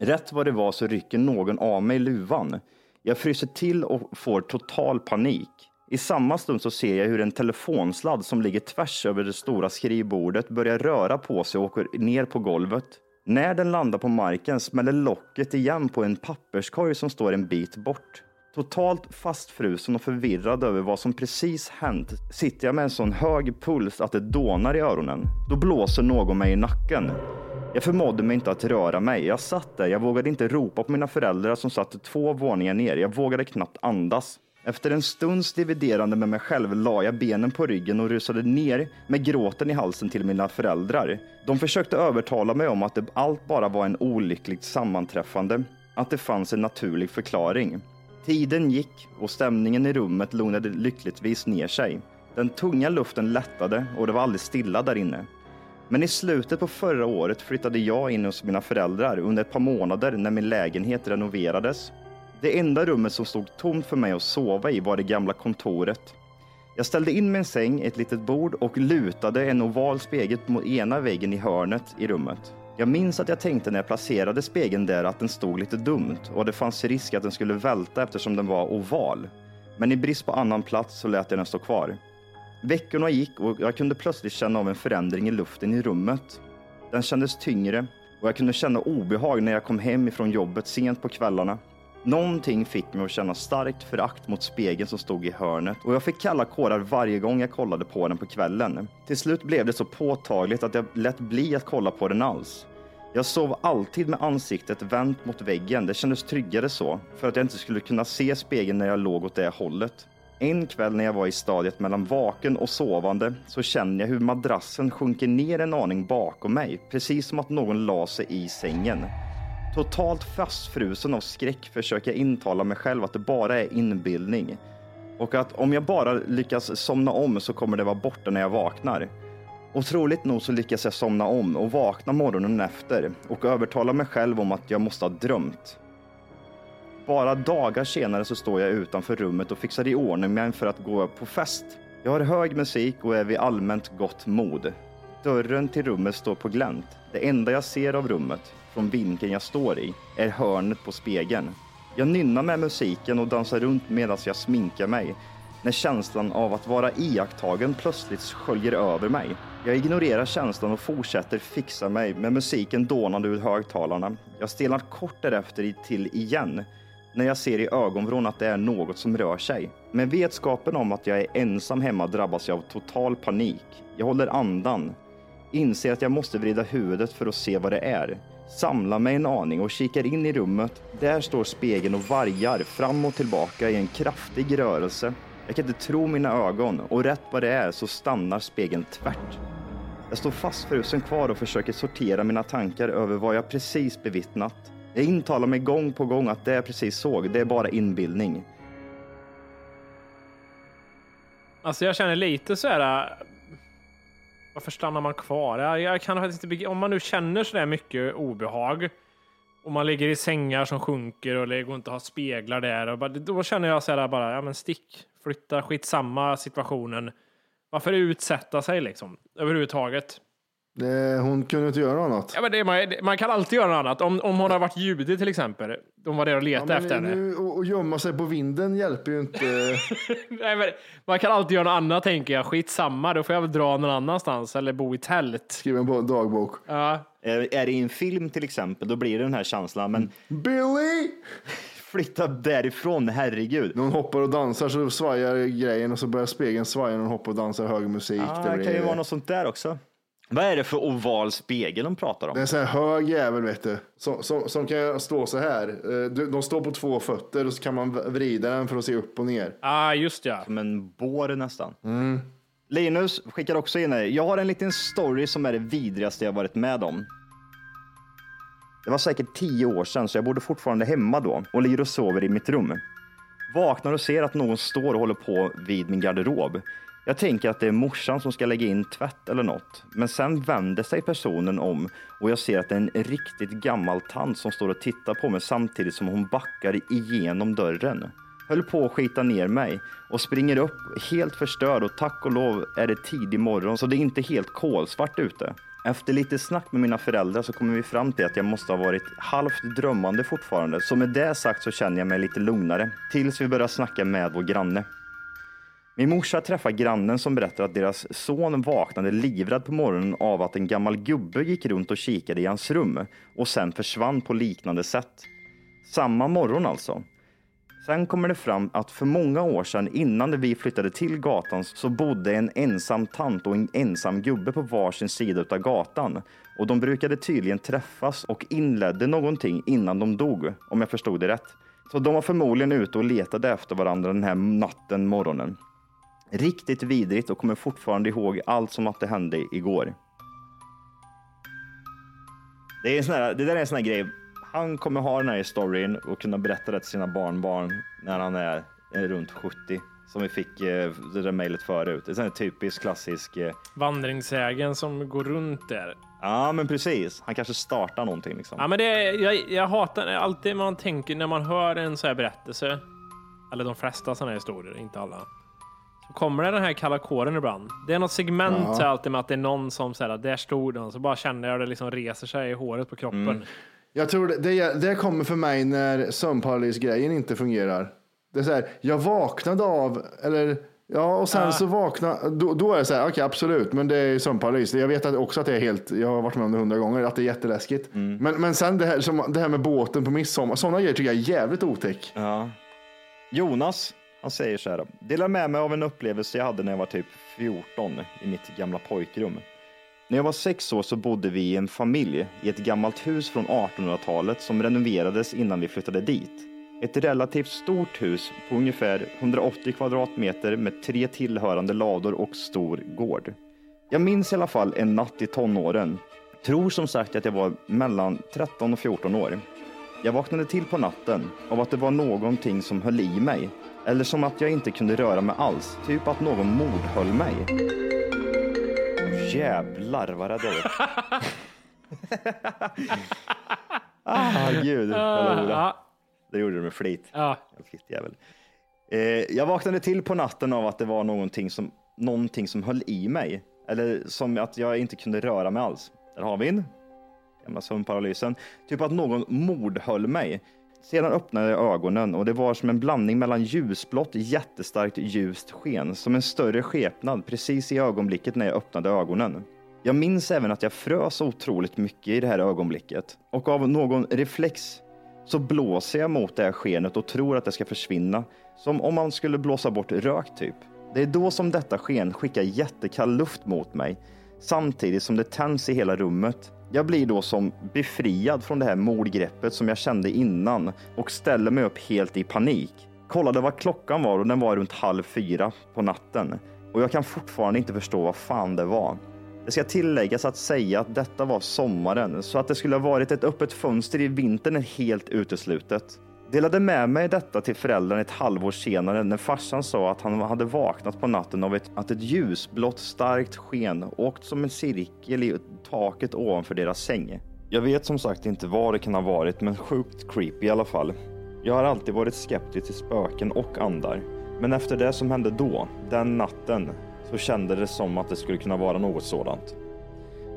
Rätt vad det var så rycker någon av mig luvan. Jag fryser till och får total panik. I samma stund så ser jag hur en telefonsladd som ligger tvärs över det stora skrivbordet börjar röra på sig och åker ner på golvet. När den landar på marken smäller locket igen på en papperskorg som står en bit bort. Totalt fastfrusen och förvirrad över vad som precis hänt sitter jag med en sån hög puls att det dånar i öronen. Då blåser någon mig i nacken. Jag förmådde mig inte att röra mig. Jag satt där. Jag vågade inte ropa på mina föräldrar som satt två våningar ner. Jag vågade knappt andas. Efter en stunds dividerande med mig själv la jag benen på ryggen och rusade ner med gråten i halsen till mina föräldrar. De försökte övertala mig om att det allt bara var en olyckligt sammanträffande, att det fanns en naturlig förklaring. Tiden gick och stämningen i rummet lugnade lyckligtvis ner sig. Den tunga luften lättade och det var alldeles stilla där inne. Men i slutet på förra året flyttade jag in hos mina föräldrar under ett par månader när min lägenhet renoverades. Det enda rummet som stod tomt för mig att sova i var det gamla kontoret. Jag ställde in min säng, ett litet bord och lutade en oval spegel mot ena väggen i hörnet i rummet. Jag minns att jag tänkte när jag placerade spegeln där att den stod lite dumt och det fanns risk att den skulle välta eftersom den var oval. Men i brist på annan plats så lät jag den stå kvar. Veckorna gick och jag kunde plötsligt känna av en förändring i luften i rummet. Den kändes tyngre och jag kunde känna obehag när jag kom hem ifrån jobbet sent på kvällarna. Någonting fick mig att känna starkt förakt mot spegeln som stod i hörnet och jag fick kalla kårar varje gång jag kollade på den på kvällen. Till slut blev det så påtagligt att jag lät bli att kolla på den alls. Jag sov alltid med ansiktet vänt mot väggen. Det kändes tryggare så, för att jag inte skulle kunna se spegeln när jag låg åt det hållet. En kväll när jag var i stadiet mellan vaken och sovande så känner jag hur madrassen sjunker ner en aning bakom mig, precis som att någon la sig i sängen. Totalt fastfrusen av skräck försöker jag intala mig själv att det bara är inbildning och att om jag bara lyckas somna om så kommer det vara borta när jag vaknar. Otroligt nog så lyckas jag somna om och vakna morgonen efter och övertala mig själv om att jag måste ha drömt. Bara dagar senare så står jag utanför rummet och fixar i ordning mig för att gå på fest. Jag har hög musik och är vid allmänt gott mod. Dörren till rummet står på glänt. Det enda jag ser av rummet, från vinkeln jag står i, är hörnet på spegeln. Jag nynnar med musiken och dansar runt medan jag sminkar mig när känslan av att vara iakttagen plötsligt sköljer över mig. Jag ignorerar känslan och fortsätter fixa mig med musiken dånande ur högtalarna. Jag stelnar kort därefter till igen när jag ser i ögonvrån att det är något som rör sig. Med vetskapen om att jag är ensam hemma drabbas jag av total panik. Jag håller andan, inser att jag måste vrida huvudet för att se vad det är. Samlar mig en aning och kikar in i rummet. Där står spegeln och vargar fram och tillbaka i en kraftig rörelse. Jag kan inte tro mina ögon och rätt vad det är så stannar spegeln tvärt. Jag står fastfrusen kvar och försöker sortera mina tankar över vad jag precis bevittnat. Jag intalar mig gång på gång att det jag precis såg, det är bara inbildning. Alltså jag känner lite så här. Varför stannar man kvar? Jag, jag kan faktiskt inte Om man nu känner så där mycket obehag och man ligger i sängar som sjunker och det går inte att ha speglar där. Och bara, då känner jag så här bara, ja men stick, flytta, skitsamma situationen. Varför utsätta sig liksom överhuvudtaget? Det, hon kunde inte göra något annat. Ja, men det, man, man kan alltid göra något annat. Om, om hon har varit judig till exempel. De var där och Ja, letade men efter henne. nu, och, och gömma sig på vinden hjälper ju inte. Nej, men man kan alltid göra något annat tänker jag. Skitsamma, då får jag väl dra någon annanstans eller bo i tält. Skriva en bo- dagbok. Ja, Är, är det i en film till exempel, då blir det den här känslan. Men Billy! flytta därifrån, herregud. När hon hoppar och dansar så svajar grejen och så börjar spegeln svaja när hon hoppar och dansar hög musik. Ja, det, kan ju vara något sånt där också. Vad är det för oval spegel de pratar om? det är en sån här hög jävel vet du. Som, som, som kan stå så här. Eh, De står på två fötter och så kan man vrida den för att se upp och ner. ah, just ja. Som en bår nästan. Linus skickar också in här. Jag har en liten story som är det vidrigaste jag varit med om. Det var säkert tio år sedan så jag bodde fortfarande hemma då och ligger och sover i mitt rum. Vaknar och ser att någon står och håller på vid min garderob. Jag tänker att det är morsan som ska lägga in tvätt eller något. Men sen vänder sig personen om och jag ser att det är en riktigt gammal tant som står och tittar på mig samtidigt som hon backar igenom dörren. Höll på att skita ner mig och springer upp helt förstörd och tack och lov är det tidig morgon så det är inte helt kolsvart ute. Efter lite snack med mina föräldrar så kommer vi fram till att jag måste ha varit halvt drömmande fortfarande. Så med det sagt så känner jag mig lite lugnare. Tills vi börjar snacka med vår granne. Min morsa träffade grannen som berättade att deras son vaknade livrädd på morgonen av att en gammal gubbe gick runt och kikade i hans rum och sen försvann på liknande sätt. Samma morgon alltså. Sen kommer det fram att för många år sedan innan vi flyttade till gatan så bodde en ensam tant och en ensam gubbe på varsin sida av gatan. Och de brukade tydligen träffas och inledde någonting innan de dog, om jag förstod det rätt. Så de var förmodligen ute och letade efter varandra den här natten, morgonen. Riktigt vidrigt och kommer fortfarande ihåg allt som att det hände igår. Det, är en sån här, det där är en sån här grej. Han kommer ha den här storyn och kunna berätta det till sina barnbarn när han är runt 70. Som vi fick eh, det där mejlet förut. Det är en typisk klassisk. eh, Vandringssägen som går runt där. Ja, men precis. Han kanske startar någonting liksom. Ja, men det, jag, jag hatar alltid man tänker när man hör en sån här berättelse, eller de flesta sådana här historier, inte alla. Kommer det den här kalla kåren ibland. Det är något segment så alltid med att det är någon som säger där stod den, så bara känner jag det liksom reser sig i håret på kroppen. Jag tror det, det, det kommer för mig när sömnparalys-grejen inte fungerar. Det är så här, jag vaknade av, eller ja, och sen så vaknade, då, då är det så här, okej absolut, men det är sömnparalys. Jag vet att också att det är helt, jag har varit med om det hundra gånger, att det är jätteläskigt. Men, men sen det här, som, det här med båten på midsommar, sådana grejer tycker jag är jävligt otäck. Ja. Jonas, han säger så här. Delar med mig av en upplevelse jag hade när jag var typ 14 i mitt gamla pojkrum. När jag var sex år så bodde vi i en familj i ett gammalt hus från 1800-talet som renoverades innan vi flyttade dit. Ett relativt stort hus på ungefär 180 kvadratmeter med tre tillhörande lador och stor gård. Jag minns i alla fall en natt i tonåren. Tror som sagt att jag var mellan 13 och 14 år. Jag vaknade till på natten av att det var någonting som höll i mig. Eller som att jag inte kunde röra mig alls. Typ att någon mordhöll mig. Jävlar vad rädd jag blev. ah, gud. Jag log det. Gjorde du med flit. ja. Fittjävel. Eh, jag vaknade till på natten av att det var någonting som, någonting som höll i mig. Eller som att jag inte kunde röra mig alls. Där har vi en. Gamla sömnparalysen. Typ att någon mordhöll mig. Sedan öppnade jag ögonen och det var som en blandning mellan ljusblått, jättestarkt ljust sken, som en större skepnad precis i ögonblicket när jag öppnade ögonen. Jag minns även att jag frös otroligt mycket i det här ögonblicket och av någon reflex så blåser jag mot det här skenet och tror att det ska försvinna. Som om man skulle blåsa bort rök typ. Det är då som detta sken skickar jättekall luft mot mig. Samtidigt som det tänds i hela rummet. Jag blir då som befriad från det här mordgreppet som jag kände innan och ställer mig upp helt i panik. Kollade vad klockan var och den var runt halv fyra på natten. Och jag kan fortfarande inte förstå vad fan det var. Det ska tilläggas att säga att detta var sommaren, så att det skulle ha varit ett öppet fönster i vintern är helt uteslutet. Delade med mig detta till föräldrarna ett halvår senare när farsan sa att han hade vaknat på natten av ett, att ett ljusblått starkt sken åkt som en cirkel i taket ovanför deras säng. Jag vet som sagt inte vad det kan ha varit, men sjukt creepy i alla fall. Jag har alltid varit skeptisk till spöken och andar, men efter det som hände då, den natten, så kände det som att det skulle kunna vara något sådant.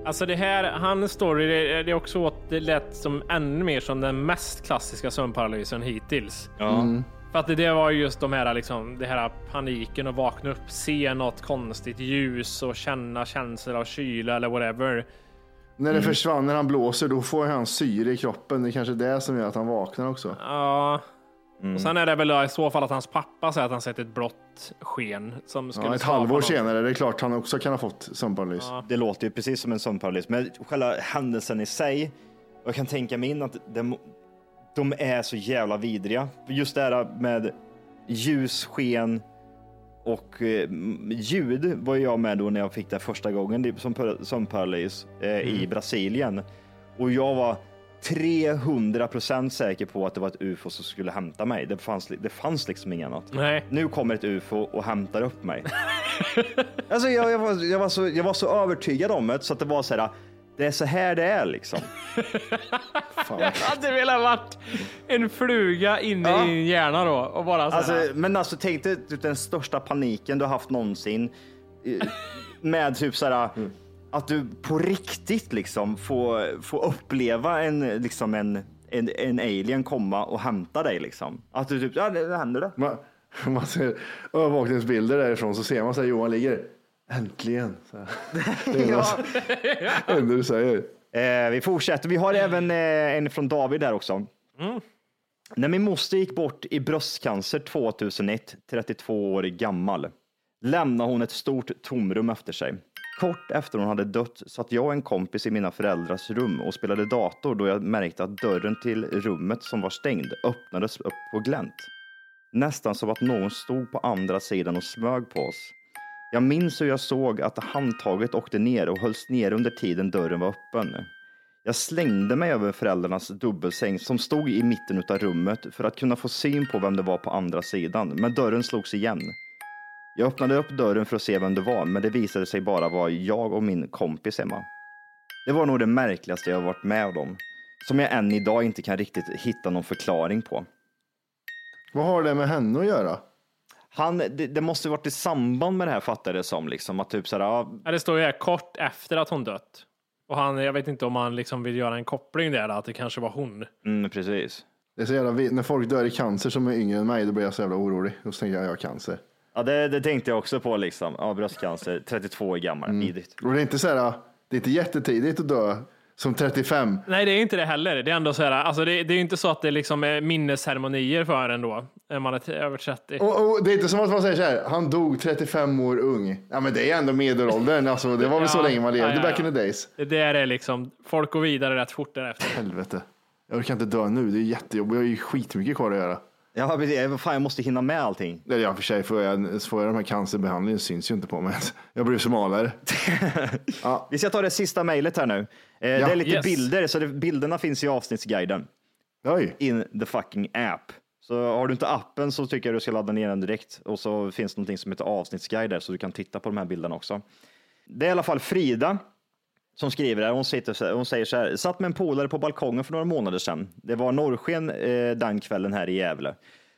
Alltså det här, hans story, det, det är också att det lät som ännu mer som den mest klassiska sömnparalysen hittills. Ja. För att det, det var just de här liksom, det här paniken och vakna upp, se något konstigt ljus och känna känslor av kyla eller whatever. När det försvann, när han blåser, då får han syre i kroppen. Det är kanske det som gör att han vaknar också. Ja. Och sen är det väl i så fall att hans pappa säger att han sett ett blått sken som skulle Ja, ett halvår något. senare är det klart han också kan ha fått sömnparalys. Det låter ju precis som en sömnparalys, men själva händelsen i sig, jag kan tänka mig in att de, de är så jävla vidriga. Just det här med ljus, sken och eh, ljud var jag med då när jag fick det första gången som par- sömnparalys eh, i Brasilien. Och jag var 300 procent säker på att det var ett ufo som skulle hämta mig. Det fanns, det fanns liksom inget annat. Nej. Nu kommer ett ufo och hämtar upp mig. alltså jag, jag, var, jag, var så, jag var så övertygad om det så att det var så här. Det är så här det är liksom. Fan. Jag hade velat varit en fluga inne Ja. i din hjärna då och bara så Alltså, men alltså tänk dig typ den största paniken du har haft någonsin. Med typ så här. Att du på riktigt liksom får, får uppleva en, liksom en, en, en alien komma och hämta dig liksom. Att du typ, ja det det händer det. Va? Man ser övervakningsbilder därifrån så ser man så här Johan ligger. Äntligen. Så här. Det är Ja. det du säger. Eh, vi fortsätter. Vi har även eh, en från David där också. När min moster gick bort i bröstcancer 2001, 32 år gammal, lämnade hon ett stort tomrum efter sig. Kort efter hon hade dött satt jag och en kompis i mina föräldrars rum och spelade dator då jag märkte att dörren till rummet som var stängd öppnades upp på glänt. Nästan som att någon stod på andra sidan och smög på oss. Jag minns hur jag såg att handtaget åkte ner och hölls ner under tiden dörren var öppen. Jag slängde mig över föräldrarnas dubbelsäng som stod i mitten av rummet för att kunna få syn på vem det var på andra sidan, men dörren slogs igen. Jag öppnade upp dörren för att se vem det var, men det visade sig bara vara jag och min kompis Emma. Det var nog det märkligaste jag varit med om, som jag än idag inte kan riktigt hitta någon förklaring på. Vad har det med henne att göra? Han, det, det måste varit i samband med det här fattade det som, liksom att typ såhär, ja, Ja, det står ju här kort efter att hon dött. Och han, jag vet inte om han liksom vill göra en koppling där, att det kanske var hon. mm, precis. Det är så jävla, vi- när folk dör i cancer som är yngre än mig, då blir jag så jävla orolig. Då tänker jag, jag har cancer. Ja, det, det tänkte jag också på liksom. Ja, bröstcancer, 32 år gammal, Mm. Och det är inte så här, det är inte jättetidigt att dö som 35. Nej, det är inte det heller. Det är ändå så här, alltså det, det är ju inte så att det liksom är minnesceremonier för en då, när man är över 30. Och, och det är inte som att man säger så här, han dog 35 år ung. Ja men det är ändå medelåldern, alltså, det var väl så Ja, länge man levde ja, ja, back in the days. Det där är liksom, folk går vidare rätt fort därefter. Helvete. Jag orkar inte dö nu, det är jättejobbigt. Jag har ju skitmycket kvar att göra. Ja, precis. Fan, jag måste hinna med allting. Eller ja, för sig får jag, får jag de här cancerbehandlingen syns ju inte på mig. Jag blir smalare. Vi ska ta det sista mejlet här nu. Eh, det är lite Yes. bilder, så det, bilderna finns i avsnittsguiden. Oj. In the fucking app. Så har du inte appen så tycker jag du ska ladda ner den direkt. Och så finns det någonting som heter avsnittsguide där, så du kan titta på de här bilderna också. Det är i alla fall Frida som skriver här. Hon, sitter, hon säger så här. Satt med en polare på balkongen för några månader sedan. Det var norrsken eh, den kvällen här i Gävle.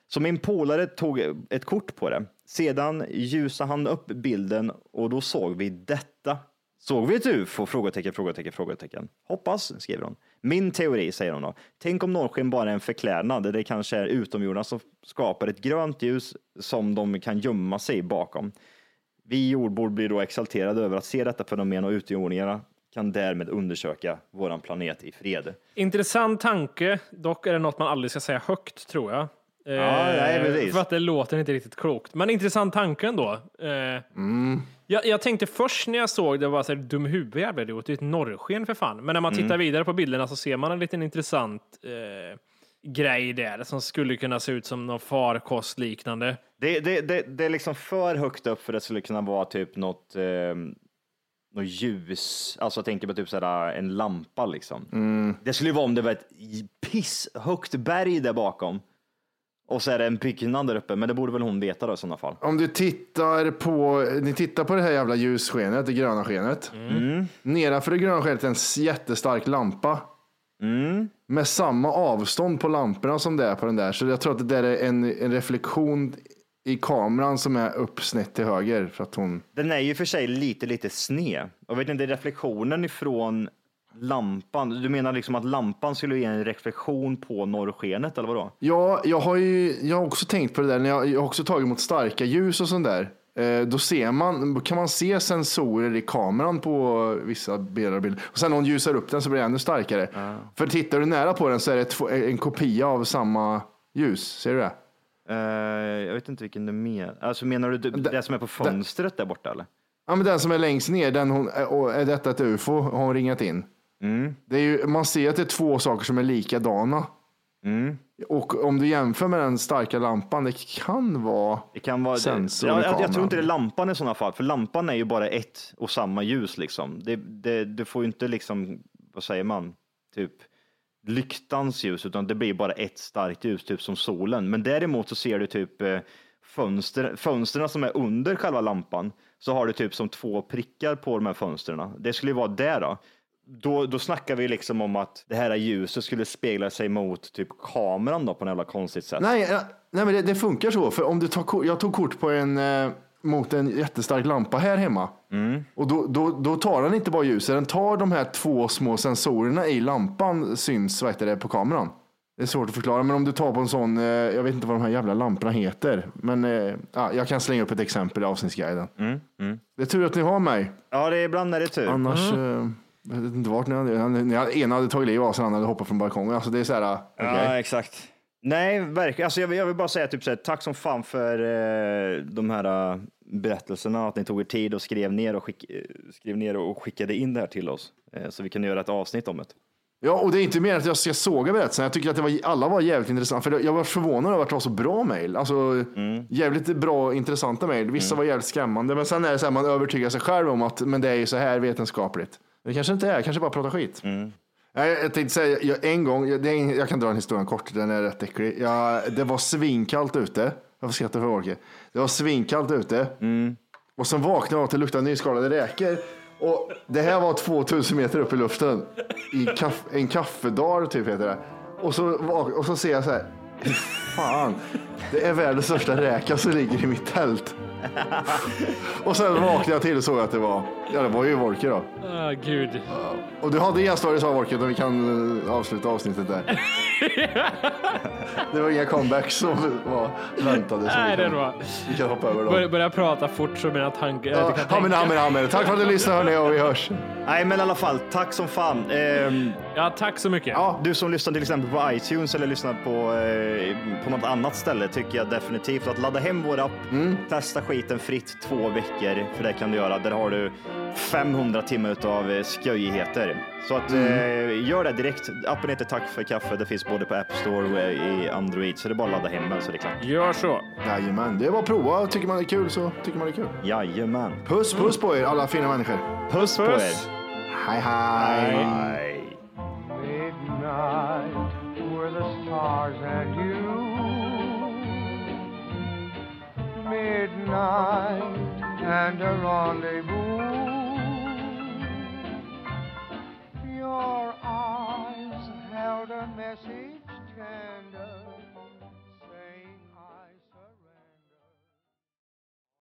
Så min polare tog ett kort på det. Sedan ljusade han upp bilden och då såg vi detta. Såg vi ett UFO? Frågetecken, frågetecken, frågetecken. Hoppas, skriver hon. Min teori, säger hon då. Tänk om norrsken bara är en förklädnad, det kanske är utomjordarna som skapar ett grönt ljus som de kan gömma sig bakom. Vi jordbor blir då exalterade över att se detta fenomen och utomjordingarna kan därmed undersöka våran planet i fred. Intressant tanke, dock är det något man aldrig ska säga högt tror jag. Eh, nej, precis. För att det låter inte riktigt klokt. Men intressant tanke ändå. Eh, jag, jag tänkte först när jag såg det var så här, dum huvud jävla idiot, det är ett norrsken för fan. Men när man tittar vidare på bilderna så ser man en liten intressant eh, grej där som skulle kunna se ut som någon farkost liknande. Det, det, det, det är liksom för högt upp för att det skulle kunna vara typ något, eh, något ljus. Alltså jag tänker på typ sådär en lampa liksom. Det skulle ju vara om det var ett pisshögt berg där bakom. Och så är det en byggnad där uppe, men det borde väl hon veta då i sådana fall. Om du tittar på, ni tittar på det här jävla ljusskenet, det gröna skenet. Nedanför det gröna skenet är en jättestark lampa. Med samma avstånd på lamporna som det är på den där. Så jag tror att det där är en, en reflektion i kameran som är uppsnett till höger. För att hon... Den är ju för sig lite, lite sned. Och vet inte, reflektionen ifrån lampan. Du menar liksom att lampan skulle ge en reflektion på norrskenet eller vadå? Ja, jag har ju jag har också tänkt på det där. När jag, jag har också tagit emot starka ljus och sånt där. Eh, då ser man, kan man se sensorer i kameran på vissa bilder. och sen när hon ljusar upp den så blir det ännu starkare. För tittar du nära på den så är det en kopia av samma ljus. Ser du det? Eh, jag vet inte vilken du menar. Alltså menar du det, det som är på fönstret där borta eller? Ja, men den som är längst ner, den hon, är- och är detta ett ufo? Har hon ringat in? Det är ju, man ser att det är två saker som är likadana. Och om du jämför med den starka lampan, det kan vara Det kan vara, sensor ja, jag, jag tror inte det är lampan i sådana fall, för lampan är ju bara ett och samma ljus liksom. Det, det, du får ju inte liksom, vad säger man, typ lyktans ljus, utan det blir bara ett starkt ljus, typ som solen. Men däremot så ser du typ eh, fönster, fönstren som är under själva lampan, så har du typ som två prickar på de här fönstren. Det skulle ju vara där då. Då, då snackar vi liksom om att det här ljuset skulle spegla sig mot typ kameran då på något jävla konstigt sätt. Nej, eh, nej men det, det funkar så. För om du tar, jag tog kort på en, eh, mot en jättestark lampa här hemma. Och då, då, då tar den inte bara ljuset, den tar de här två små sensorerna i lampan syns vad heter det, på kameran. Det är svårt att förklara, men om du tar på en sån, eh, jag vet inte vad de här jävla lamporna heter, men eh, ja, jag kan slänga upp ett exempel i avsnittsguiden. Det är tur att ni har mig, Ja, det är ibland är det tur. annars, eh, jag vet inte vart ni hade, han- ni hade- ena hade tagit liv av sig, den andra hade hoppat från balkongen. Alltså det är så här, okej. Ja, exakt. Nej, verkligen. Alltså, jag, vill, jag vill bara säga typ så här, tack som fan för eh, de här eh, berättelserna, att ni tog er tid och skrev ner och, skick, eh, skrev ner och skickade in det här till oss. Eh, så vi kan göra ett avsnitt om det. Ja, och det är inte mer att jag ska såga berättelsen. Jag tycker att det var, alla var jävligt intressanta. För jag var förvånad över att det var så bra mejl. Alltså jävligt bra, intressanta mejl. Vissa var jävligt skrämmande, men sen är det så här, man övertygar sig själv om att men det är ju så här vetenskapligt. Det kanske inte är, kanske bara pratar skit. Nej, jag tänkte säga, jag, en gång, jag, jag kan dra en historia kort, den är rätt äcklig. Jag, det var svinkallt ute. Jag får skratta för Orke. Det var svinkallt ute. Och sen vaknade jag att det luktade nyskalade räkor. Och det här var 2000 meter upp i luften. I kaff, en kaffedal typ heter det. Och så, och så ser jag så här. "Fy Fan, det är världens största räka som ligger i mitt tält. Och sen vaknade jag till och såg att det var, ja det var ju Wolke då. Ah, gud. Och du hade inga stories av Wolke, och vi kan eh, avsluta avsnittet där. det var inga comebacks som var väntade. så vi Nej, det kan- var. Vi kan hoppa över dem. Börja, börja prata fort så mina tankar... jag Ja, kan ja, men, tänka. ja, men, ja, men. Tack för att du lyssnade hörni och vi hörs. Nej, men i alla fall, tack som fan. Ehm, Ja, tack så mycket. Ja, du som lyssnar till exempel på iTunes eller lyssnar på, eh, på något annat ställe tycker jag definitivt att ladda hem vår app. Testa skiten fritt två veckor, för det kan du göra. Där har du 500 timmar av eh, skojigheter. Så att, eh, gör det direkt. Appen heter Tack för kaffe. Det finns både på App Store och eh, i Android, så det är bara att ladda hem den så det är klart. Gör så. Jajamän, det är bara att prova. Tycker man det är kul så tycker man det är kul. Jajamän. Puss puss på er alla fina människor. Puss, på Puss. er. Hej hej. Hej. Midnight were the stars and you. Midnight night and a rendezvous. Your eyes held a message tender.